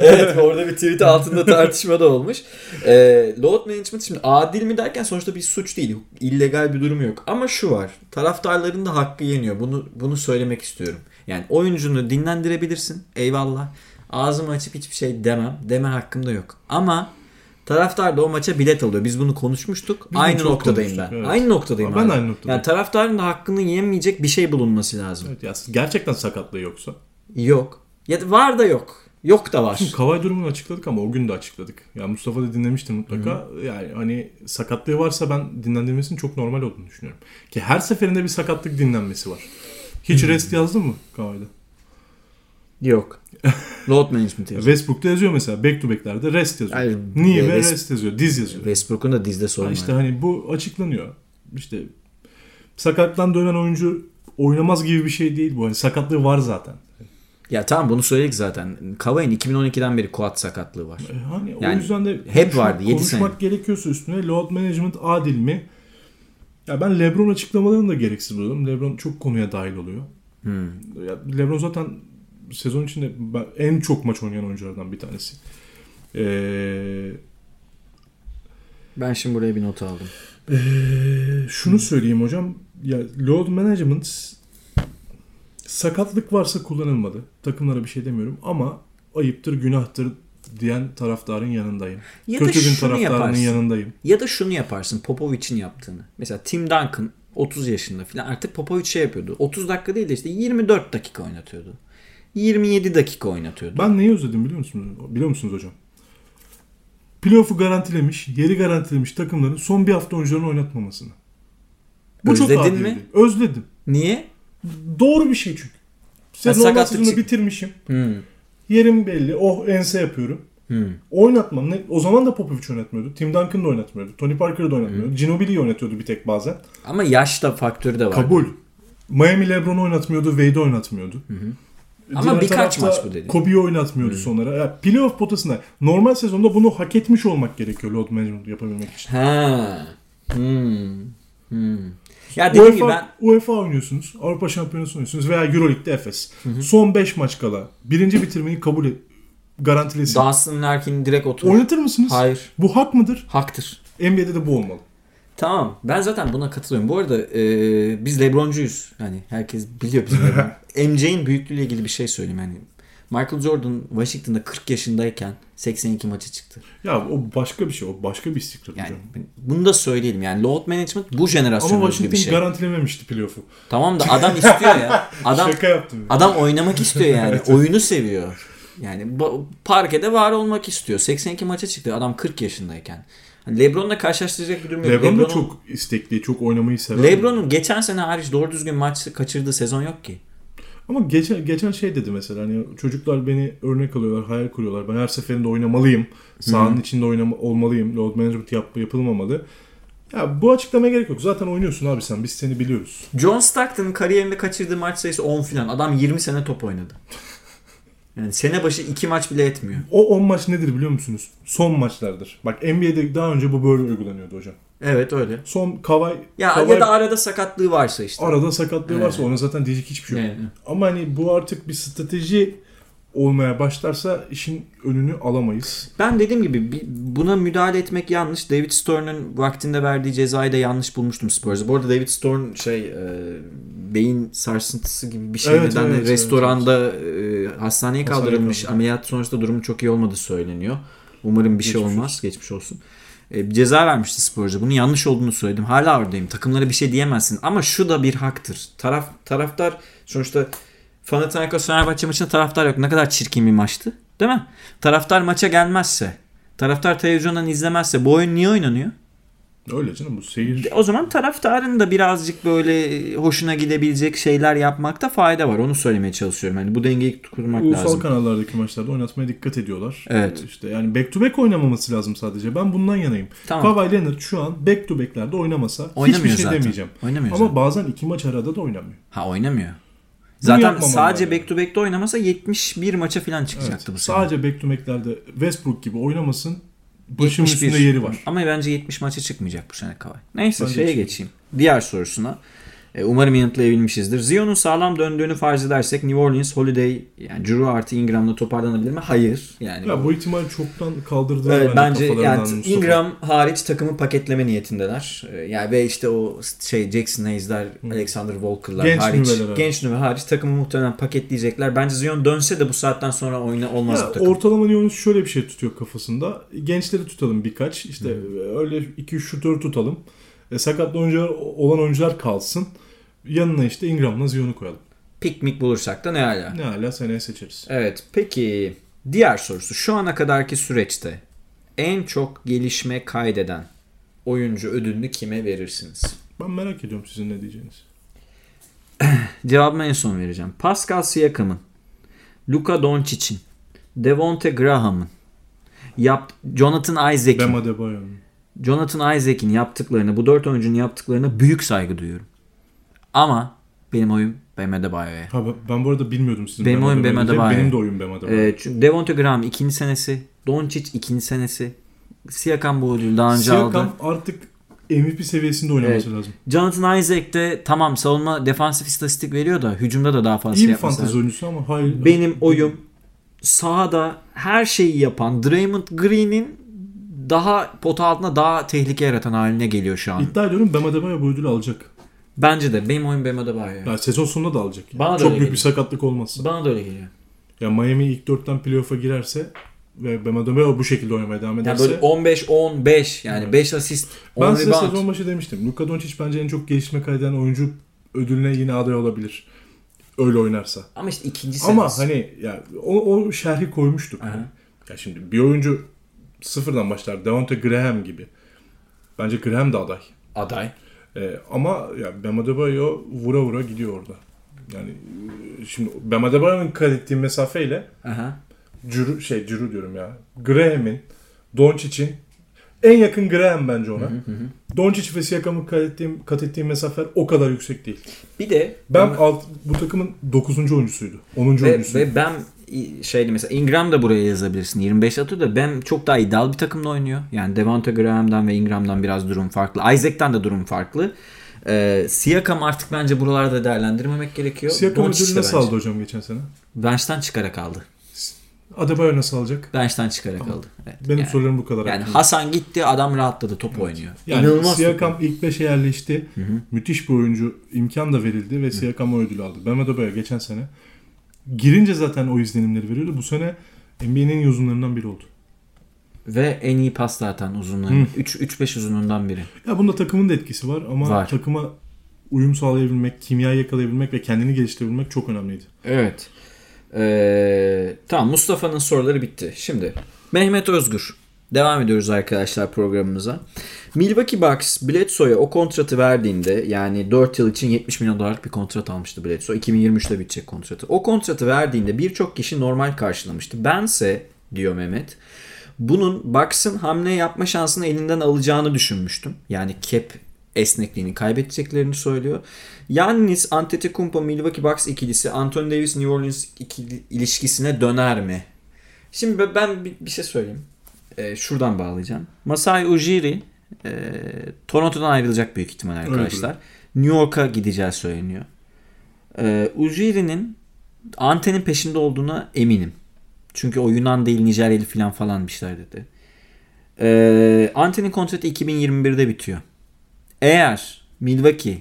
evet orada bir tweet altında tartışma da olmuş. Ee, load management şimdi adil mi derken sonuçta bir suç değil. illegal bir durum yok. Ama şu var. Taraftarların da hakkı yeniyor. Bunu bunu söylemek istiyorum. Yani oyuncunu dinlendirebilirsin. Eyvallah. Ağzımı açıp hiçbir şey demem. Deme hakkım da yok. Ama taraftar da o maça bilet alıyor. Biz bunu konuşmuştuk.
Biz
aynı noktadayım
konuştuk,
ben.
evet.
Aynı noktadayım.
Ben de
abi.
aynı noktadayım.
Yani taraftarın da hakkını yemeyecek bir şey bulunması lazım.
evet, ya gerçekten sakatlığı yoksa.
Yok. Ya var da yok. Yok da var.
Şimdi Kavay durumunu açıkladık ama o gün de açıkladık. Ya Mustafa da dinlemiştir mutlaka. Yani hani sakatlığı varsa ben dinlendirmesinin çok normal olduğunu düşünüyorum. Ki her seferinde bir sakatlık dinlenmesi var. Hiç rest yazdın mı Kavay'da?
Yok. Load management yazıyor.
Westbrook'ta yazıyor mesela. Back to back'lerde rest yazıyor.
Hayır,
Niye
e,
ve rest yazıyor. Diz yazıyor.
Westbrook'un da dizde sorun var.
işte hani bu açıklanıyor. İşte sakattan dönen oyuncu oynamaz gibi bir şey değil bu. Hani sakatlığı var zaten.
Ya tamam bunu söyledik zaten. Kavay'ın 2012'den beri quad sakatlığı var.
E Hani o
Yani
yüzden de
hep
konuşmak-
vardı, yedi
konuşmak gerekiyorsa üstüne load management adil mi? Ya ben LeBron açıklamalarını da gereksiz buluyorum. LeBron çok konuya dahil oluyor.
Hmm.
Ya LeBron zaten sezon içinde en çok maç oynayan oyunculardan bir tanesi. Ee,
Ben şimdi buraya bir not aldım.
Ee, şunu söyleyeyim hocam. Ya load management sakatlık varsa kullanılmadı. Takımlara bir şey demiyorum ama ayıptır, günahtır diyen taraftarın yanındayım.
Ya
Kötü gün taraftarının
yaparsın.
yanındayım.
Ya da şunu yaparsın Popovic'in yaptığını. Mesela Tim Duncan 30 yaşında falan artık Popovic şey yapıyordu. 30 dakika değil de işte 24 dakika oynatıyordu. 27 dakika oynatıyordu.
Ben neyi özledim biliyor musunuz? Biliyor musunuz hocam? Playoff'u garantilemiş, yeri garantilemiş takımların son bir hafta oyuncularını oynatmamasını. Bu çok
Özledin
adildi.
mi?
Özledim.
Niye?
Doğru bir şey çünkü. Sezon
çık-
bitirmişim.
Hmm.
Yerim belli. Oh ense yapıyorum.
Hmm.
Oynatmam. Ne? O zaman da Popovic oynatmıyordu. Tim Duncan da oynatmıyordu. Tony Parker da oynatmıyordu. Ginobili'yi oynatıyordu bir tek bazen.
Ama yaş da faktörü de var.
Kabul. Miami LeBron'u oynatmıyordu. Wade'i oynatmıyordu.
Ama
Diğer
birkaç maç bu dedi.
Kobe'yi oynatmıyordu sonlara. Ya, playoff potasında normal sezonda bunu hak etmiş olmak gerekiyor load management yapabilmek için.
Ha. Hmm. Hmm. Ya dediğim gibi
UEFA,
ben
UEFA oynuyorsunuz. Avrupa Şampiyonası oynuyorsunuz veya Euroleague'de Efes. Son 5 maç kala birinci bitirmeyi kabul et. Garantilesin.
Dawson Larkin direkt otur.
Oynatır mısınız?
Hayır.
Bu hak mıdır?
Haktır.
NBA'de de bu olmalı.
Tamam. Ben zaten buna katılıyorum. Bu arada e, biz Lebroncuyuz. Yani herkes biliyor bizim Lebron. MJ'in büyüklüğüyle ilgili bir şey söyleyeyim. Yani Michael Jordan Washington'da 40 yaşındayken 82 maça çıktı.
Ya o başka bir şey. O başka bir istikrar
Yani
hocam.
bunu da söyleyelim. Yani load management bu jenerasyonun
Ama Washington
bir şey.
garantilememişti playoff'u.
Tamam da adam istiyor ya. Adam
Şaka yaptım.
Adam oynamak istiyor yani. Oyunu seviyor. Yani parkede var olmak istiyor. 82 maça çıktı adam 40 yaşındayken. Hani LeBron'la karşılaştıracak bir durum yok.
LeBron da çok istekli, çok oynamayı sever.
LeBron'un geçen sene hariç doğru düzgün maç kaçırdığı sezon yok ki.
Ama geçen geçen şey dedi mesela hani çocuklar beni örnek alıyorlar, hayal kuruyorlar. Ben her seferinde oynamalıyım. Sahanın içinde oynama, olmalıyım. Load management yap, yapılmamalı. Ya bu açıklamaya gerek yok. Zaten oynuyorsun abi sen. Biz seni biliyoruz.
John Stockton'ın kariyerinde kaçırdığı maç sayısı 10 filan. Adam 20 sene top oynadı. Yani sene başı 2 maç bile etmiyor.
O 10 maç nedir biliyor musunuz? Son maçlardır. Bak NBA'de daha önce bu böyle uygulanıyordu hocam.
Evet öyle.
Son Kavay,
Ya
Kawhi
ya da arada sakatlığı varsa işte.
arada sakatlığı
Evet.
varsa ona zaten diyecek hiçbir şey yok.
Evet.
Ama hani bu artık bir strateji olmaya başlarsa işin önünü alamayız.
Ben dediğim gibi buna müdahale etmek yanlış. David Stern'ın vaktinde verdiği cezayı da yanlış bulmuştum Spurs'a. Bu arada David Stern şey e, beyin sarsıntısı gibi bir şey
Evet,
nedenle
evet,
restoranda e, hastaneye kaldırılmış. Ameliyat sonrasında durumu çok iyi olmadığı söyleniyor. Umarım bir şey
Geçmiş
olmaz. Geçmiş olsun. E, ceza vermişti Spurs'a. Bunun yanlış olduğunu söyledim. Hala oradayım. Takımlara bir şey diyemezsin. Ama şu da bir haktır. Taraf taraftar sonuçta Panathinaikos Fenerbahçe maçında taraftar yok. Ne kadar çirkin bir maçtı. Değil mi? Taraftar maça gelmezse, taraftar televizyondan izlemezse bu oyun niye oynanıyor?
Öyle canım bu seyir.
O zaman taraftarın da birazcık böyle hoşuna gidebilecek şeyler yapmakta fayda var. Onu söylemeye çalışıyorum. Yani bu dengeyi kurmak
Ulusal
lazım.
kanallardaki maçlarda oynatmaya dikkat ediyorlar.
Evet.
İşte yani back to back oynamaması lazım sadece. Ben bundan yanayım.
Tamam.
Kawhi Leonard şu an back to back'lerde oynamasa
Oynamıyor
hiçbir şey
zaten.
demeyeceğim.
Oynamıyor
Ama
zaten.
bazen iki maç arada da oynamıyor.
Ha oynamıyor. Zaten sadece
yani.
back to back'te oynamasa 71 maça falan çıkacaktı
Evet.
bu sene.
Sadece back to back'lerde Westbrook gibi oynamasın. Başımın
71.
üstünde yeri var.
Ama bence 70 maça çıkmayacak bu sene Kawhi. Neyse
Bence
şeye
çıkmayacak.
geçeyim. Diğer sorusuna. E, Umarım yanıtlayabilmişizdir. Zion'un sağlam döndüğünü farz edersek New Orleans Holiday yani Drew artı Ingram'la toparlanabilir mi? Hayır. Yani
Ya bu ihtimal çoktan kaldırdılar
Evet, bence yani. Ingram hariç takımı paketleme niyetindeler. Ee, Yani ve işte o şey Jackson Hayes'ler, Alexander Walker'lar
Genç
hariç,
nüveler
genç nüve hariç takımı muhtemelen paketleyecekler. Bence Zion dönse de bu saatten sonra oyuna olmaz
Ya,
bu takım.
ortalama Leonis şöyle bir şey tutuyor kafasında. Gençleri tutalım birkaç. İşte öyle 2-3 şutör tutalım. E, sakatlı oyuncular olan oyuncular kalsın. Yanına işte Ingram'la Zion'u koyalım.
Piknik bulursak da ne hala.
Ne hala seneye seçeriz.
Evet peki diğer sorusu şu ana kadarki süreçte en çok gelişme kaydeden oyuncu ödülünü kime verirsiniz?
Ben merak ediyorum sizin ne diyeceğiniz.
Cevabımı en son vereceğim. Pascal Siakam'ın, Luka Doncic'in, Devonte Graham'ın, yap, Jonathan Isaac'in. Jonathan Isaac'in yaptıklarına, bu dört oyuncunun yaptıklarına büyük saygı duyuyorum. Ama benim oyum Bam Adebayo'ya.
Ha ben- bu arada bilmiyordum sizin
Benim
Bam Adebayo
Bam. Adebayo.
Benim de oyun Bam Adebayo.
Ee, çünkü Devonte Graham ikinci senesi, Doncic ikinci senesi, Siakam bu ödülü daha önce
Siakam
aldı.
artık MVP seviyesinde oynaması lazım.
Jonathan Isaac de tamam savunma defansif istatistik veriyor da hücumda da daha fazla
İyi
yapması
fantezi
lazım.
oyuncusu ama hayır.
Benim oyum sahada her şeyi yapan Draymond Green'in daha pota altında daha tehlike yaratan haline geliyor şu an.
İddia ediyorum Bam Adebayo bu ödülü alacak.
Bence de benim oyum Bam Adebayo.
Yani sezon sonunda da alacak. yani.
Bana da
Çok büyük bir
geliyor.
sakatlık olmazsa.
Bana da öyle geliyor.
Ya Miami ilk dörtten playoff'a girerse ve Adebayo bu şekilde oynamaya devam
Yani
ederse
böyle 15 15 yani 5 asist, 10
ben size
rebound.
sezon başı demiştim. Luka Doncic bence en çok gelişme kaydeden oyuncu ödülüne yine aday olabilir. Öyle oynarsa.
Ama işte ikinci
Ama
senesi.
hani ya o, o şerhi koymuştuk.
Aha.
Ya şimdi bir oyuncu sıfırdan başlar. Devonte Graham gibi. Bence Graham da aday.
aday.
Ee, ama ya Bam Adebayo vura vura gidiyor orada. Yani e, şimdi Bam Adebayo'nun kat ettiği mesafeyle
Aha.
Curu, şey Curu diyorum ya. Graham'in, Doncic'in en yakın Graham bence ona. Doncic ve Siakam'ın kat ettiğim, kat ettiğim mesafeler o kadar yüksek değil.
Bir de
Ben alt, bu takımın 9. oyuncusuydu. 10.
ve,
oyuncusuydu.
ve ben şeydi mesela Ingram da buraya yazabilirsin. 25 atıyor da ben çok daha ideal bir takımda oynuyor. Yani Devonte Graham'dan ve Ingram'dan biraz durum farklı. Isaac'tan da durum farklı. Ee, Siakam artık bence buralarda değerlendirmemek gerekiyor.
Siakam ödülü nasıl aldı hocam geçen sene?
Bench'ten çıkarak aldı.
Adebayo nasıl alacak?
Bench'ten çıkarak aldı. Evet,
Benim
yani,
sorularım bu kadar.
yani
aklımda.
Hasan gitti adam rahatladı top oynuyor.
Yani
İnanılmaz
Siakam ilk 5'e yerleşti. Müthiş bir oyuncu. imkan da verildi ve Siakam o ödülü aldı. Bam Adebayo geçen sene girince zaten o izlenimleri veriyordu. Bu sene NBA'nin en iyi uzunlarından biri oldu.
Ve en iyi pas zaten uzunluğu. 3-5 uzunluğundan biri.
Ya bunda takımın da etkisi var ama
Var.
takıma uyum sağlayabilmek, kimyayı yakalayabilmek ve kendini geliştirebilmek çok önemliydi.
Evet. Ee, tamam Mustafa'nın soruları bitti. Şimdi Mehmet Özgür. Devam ediyoruz arkadaşlar programımıza. Milwaukee Bucks Bledsoe'ya o kontratı verdiğinde yani 4 yıl için 70 milyon dolarlık bir kontrat almıştı Bledsoe. 2023'te bitecek kontratı. O kontratı verdiğinde birçok kişi normal karşılamıştı. Bense diyor Mehmet bunun Bucks'ın hamle yapma şansını elinden alacağını düşünmüştüm. Yani cap esnekliğini kaybedeceklerini söylüyor. Yannis Antetokounmpo Milwaukee Bucks ikilisi Anthony Davis New Orleans ikili, ilişkisine döner mi? Şimdi ben- bir, bir şey söyleyeyim. Ee, şuradan bağlayacağım. Masai Ujiri e, Toronto'dan ayrılacak büyük ihtimal arkadaşlar. New York'a gideceği söyleniyor. Ee, Ujiri'nin Ante'nin peşinde olduğuna eminim. Çünkü o Yunan değil Nijeryalı falan falan bir şeyler dedi. Ee, Ante'nin kontratı 2021'de bitiyor. Eğer Milwaukee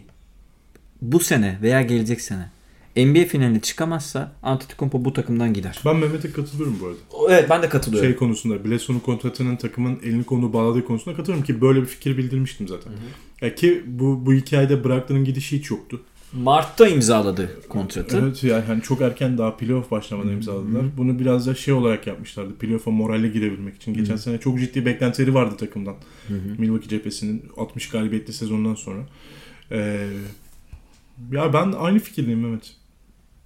bu sene veya gelecek sene NBA finaline çıkamazsa Antetokounmpo bu takımdan gider.
Ben Mehmet'e katılıyorum bu arada.
Evet ben de katılıyorum.
Şey konusunda Bledsoe'nun kontratının takımın elini kolunu bağladığı konusunda katılıyorum ki böyle bir fikir bildirmiştim zaten. Ya ki bu bu hikayede Brogdon'un gidişi hiç yoktu.
Mart'ta imzaladı kontratı.
Evet yani hani çok erken daha playoff başlamadan imzaladılar. Bunu biraz da şey olarak yapmışlardı. Playoff'a moralle girebilmek için. Geçen sene çok ciddi beklentileri vardı takımdan. Milwaukee cephesinin 60 galibiyetli sezondan sonra. Ee, ya ben aynı fikirdeyim Mehmet.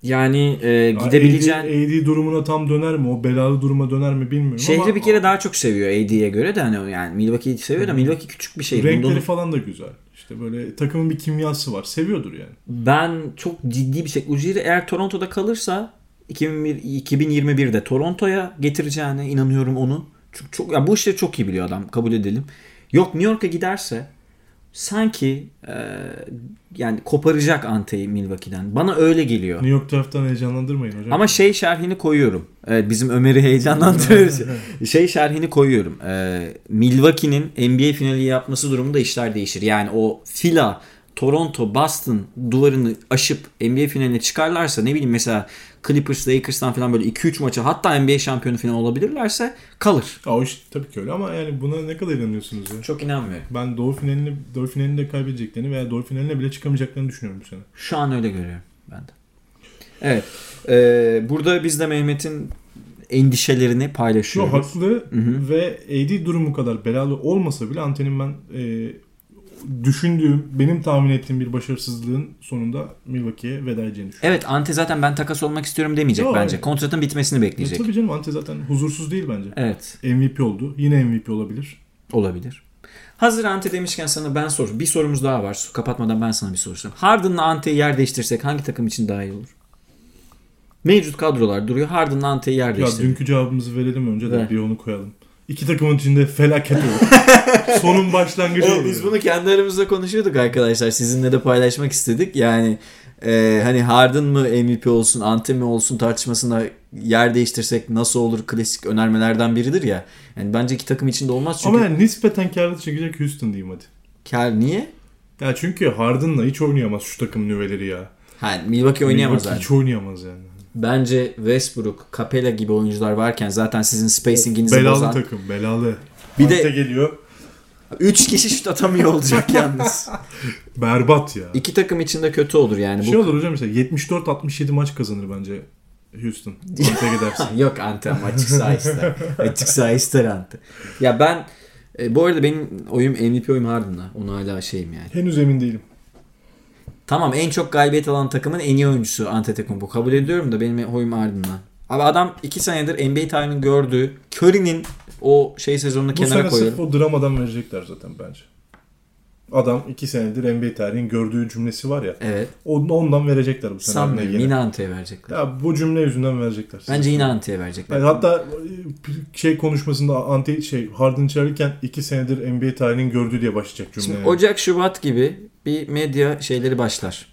Yani e, gidebileceğin...
AD, AD durumuna tam döner mi? O belalı duruma döner mi bilmiyorum
Şehri
ama
bir kere daha çok seviyor AD'ye göre de hani yani Milwaukee'yi seviyor da Milwaukee küçük bir şey.
renkleri
Bunda onu-
falan da güzel. İşte böyle takımın bir kimyası var. Seviyordur yani.
Ben çok ciddi bir şey. Ujiri eğer Toronto'da kalırsa 2001, 2021'de Toronto'ya getireceğine inanıyorum onu. Çünkü çok ya bu işleri çok iyi biliyor adam kabul edelim. Yok New York'a giderse sanki e, yani koparacak Ante'yi Milwaukee'den. Bana öyle geliyor.
New York taraftan heyecanlandırmayın hocam.
Ama şey şerhini koyuyorum. Evet, bizim Ömer'i heyecanlandırıyoruz. şey şerhini koyuyorum. Ee, Milwaukee'nin NBA finali yapması durumunda işler değişir. Yani o fila Toronto, Boston duvarını aşıp NBA finaline çıkarlarsa ne bileyim mesela Clippers, Lakers'tan falan böyle 2-3 maça hatta NBA şampiyonu falan olabilirlerse kalır.
Aa, o iş tabii ki öyle ama yani buna ne kadar inanıyorsunuz ya?
Çok inanmıyorum.
Ben doğu finalini, doğu finalini de kaybedeceklerini veya doğu finaline bile çıkamayacaklarını düşünüyorum bu sene.
Şu an öyle görüyorum ben de. Evet. Ee, burada biz de Mehmet'in endişelerini
Yo
paylaşıyoruz.
haklı ve AD durumu kadar belalı olmasa bile Ante'nin ben e, düşündüğüm, benim tahmin ettiğim bir başarısızlığın sonunda Milwaukee'ye veda edeceğini düşünüyorum.
Evet Ante zaten ben takas olmak istiyorum demeyecek
Yo,
bence.
evet.
Kontratın bitmesini
E,
bekleyecek.
tabii canım Ante zaten huzursuz değil bence.
Evet
MVP oldu. Yine MVP olabilir.
olabilir. Hazır Ante demişken sana ben sor. Bir sorumuz daha var. Kapatmadan ben sana bir soru sorayım. Harden'la Ante'yi yer değiştirsek hangi takım için daha iyi olur? Mevcut kadrolar duruyor. Harden'la Ante'yi yer
Ya
değiştirelim.
dünkü cevabımızı verelim önce de
Ver.
bir onu koyalım. İki takımın içinde felaket olur. Sonun başlangıcı
Evet,
olur.
biz bunu kendi aramızda konuşuyorduk arkadaşlar. Sizinle de paylaşmak istedik. Yani e, hani Harden mı MVP olsun, Ante mi olsun tartışmasında yer değiştirsek nasıl olur klasik önermelerden biridir ya. Yani bence iki takım içinde olmaz çünkü.
Ama yani nispeten karlı çekecek Houston diyeyim hadi.
Kar niye?
Ya çünkü Harden'la hiç oynayamaz şu takım nüveleri ya.
Ha, Milwaukee oynayamaz
Milwaukee
zaten.
Hiç oynayamaz yani.
Bence Westbrook, Capella gibi oyuncular varken zaten sizin spacing'inizi
Belalı
bozan
takım, belalı.
Bir de-
Ante geliyor.
3 kişi şut atamıyor olacak yalnız.
Berbat ya.
İki takım içinde kötü olur yani.
Şey
Bu...
olur hocam mesela 74-67 maç kazanır bence Houston. Ante gidersin.
Yok Ante ama açık saha ister. açık saha ister Ante. Ya ben e, bu arada benim oyum MVP oyum Harden'la. Onu hala şeyim yani.
Henüz emin değilim.
Tamam en çok galibiyet alan takımın en iyi oyuncusu Antetokounmpo. Kabul ediyorum da benim oyum Harden'la. Abi adam 2 senedir NBA tarihinin gördüğü Curry'nin o şey sezonunu
Bu
kenara
sene
koyuyorum.
sırf o dramadan verecekler zaten bence. Adam 2 senedir NBA tarihinin gördüğü cümlesi var ya.
Evet.
on- Ondan verecekler bu sene.
Sanmıyorum.
yine.
Ante'ye verecekler.
Ya bu cümle yüzünden verecekler.
Bence yine Ante'ye verecekler.
Yani hatta e, şey konuşmasında anti şey Harden çağırırken 2 senedir NBA tarihinin gördüğü diye başlayacak cümle.
Şimdi
yani.
Ocak Şubat gibi bir medya şeyleri başlar.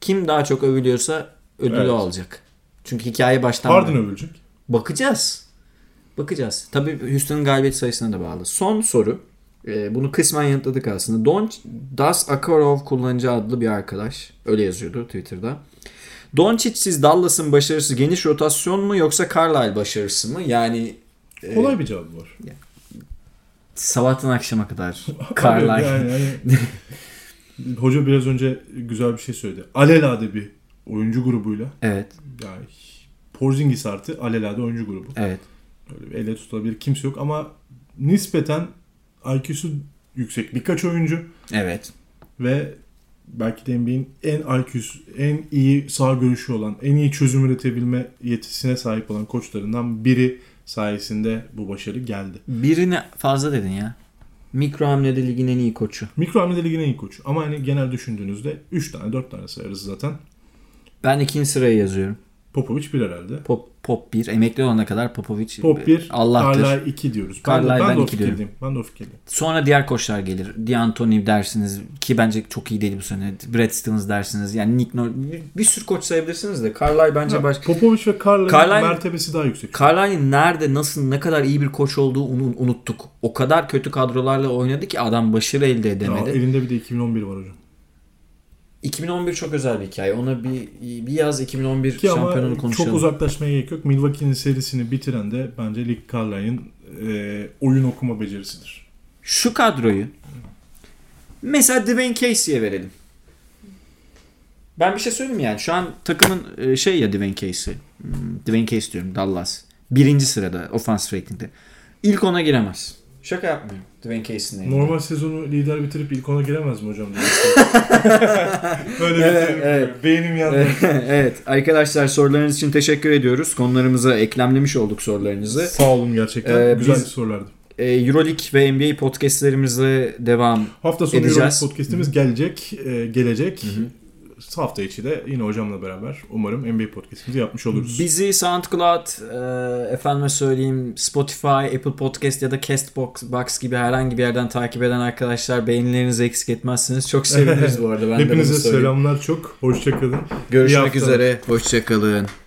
Kim daha çok övülüyorsa ödülü
Evet.
alacak. Çünkü hikaye baştan
Harden övülecek.
bakacağız. Bakacağız. Tabii Houston'ın galibiyet sayısına da bağlı. Son soru. Ee, bunu kısmen yanıtladık aslında. Don Das Akarov kullanıcı adlı bir arkadaş. Öyle yazıyordu Twitter'da. Doncic'siz Dallas'ın başarısı geniş rotasyon mu yoksa Carlisle başarısı mı? Yani e,
Kolay bir cevabı var.
sabahtan akşama kadar Carlisle.
Yani, hani- Hoca biraz önce güzel bir şey söyledi. Alelade bir oyuncu grubuyla
Evet.
yani Porzingis artı alelade oyuncu grubu.
Evet.
Böyle bir elle tutulabilir kimse yok ama nispeten IQ'su yüksek birkaç oyuncu
Evet.
ve belki de NBA'in en IQ'su, en iyi sağ görüşü olan, en iyi çözüm üretebilme yetisine sahip olan koçlarından biri sayesinde bu başarı geldi.
Birine fazla dedin ya. Mikro hamlede ligin en iyi koçu.
Mikro hamlede ligin en iyi koçu. Ama hani genel düşündüğünüzde 3 tane 4 tane sayarız zaten.
Ben ikinci sıraya yazıyorum.
Popovic bir herhalde.
Pop, Pop 1. Emekli olana kadar Popovic
Pop 1,
Allah'tır.
Carlisle 2 diyoruz. Ben, de, ben de
ben
o
iki diyorum.
fikirdeyim. Ben de o fikirdeyim.
Sonra diğer koçlar gelir. D'Antoni dersiniz ki bence çok iyi değil bu sene. Brad Stevens dersiniz. Yani Nick Nurse bir, bir sürü koç sayabilirsiniz de Carlisle bence
Ha,
baş...
Popovic ve Carlisle'ın
Carlisle-
mertebesi daha yüksek.
Carlisle'in nerede nasıl ne kadar iyi bir koç olduğu unuttuk. O kadar kötü kadrolarla oynadı ki adam başarı elde
Ya,
edemedi.
elinde bir de 2011 var hocam.
2011 çok özel bir hikaye. Ona bir bir yaz 2011
Ki ama
şampiyonunu konuşalım.
çok uzaklaşmaya gerek yok. Milwaukee'nin serisini bitiren de bence Lee Carlisle'ın e, oyun okuma becerisidir.
Şu kadroyu mesela Dwayne Casey'e verelim. Ben bir şey söyleyeyim mi yani. Şu an takımın e, şey ya Dwayne Casey. Hmm, Dwayne Casey diyorum Dallas. Birinci sırada offense rating'de. İlk ona giremez. Şaka yapmıyorum. Dwayne Casey'nin.
Normal sezonu lider bitirip ilk ona giremez mi hocam? Böyle
Evet,
bir
evet.
beynim yandı.
evet arkadaşlar sorularınız için teşekkür ediyoruz. Konularımıza eklemlemiş olduk sorularınızı.
Sağ olun gerçekten.
Ee,
Güzel
biz-
sorulardı.
Ee, Euroleague ve NBA podcastlerimizle devam
Hafta sonu
edeceğiz.
Euroleague podcastimiz gelecek. e, gelecek. Hafta içi de yine hocamla beraber umarım NBA podcastimizi yapmış oluruz.
Bizi SoundCloud, e, efendime söyleyeyim Spotify, Apple Podcast ya da Castbox Box gibi herhangi bir yerden takip eden arkadaşlar beğenilerinizi eksik etmezsiniz. Çok seviniriz bu arada. Ben de
Hepinize
söyleyeyim.
selamlar çok. Hoşçakalın.
Görüşmek üzere. Hoşçakalın.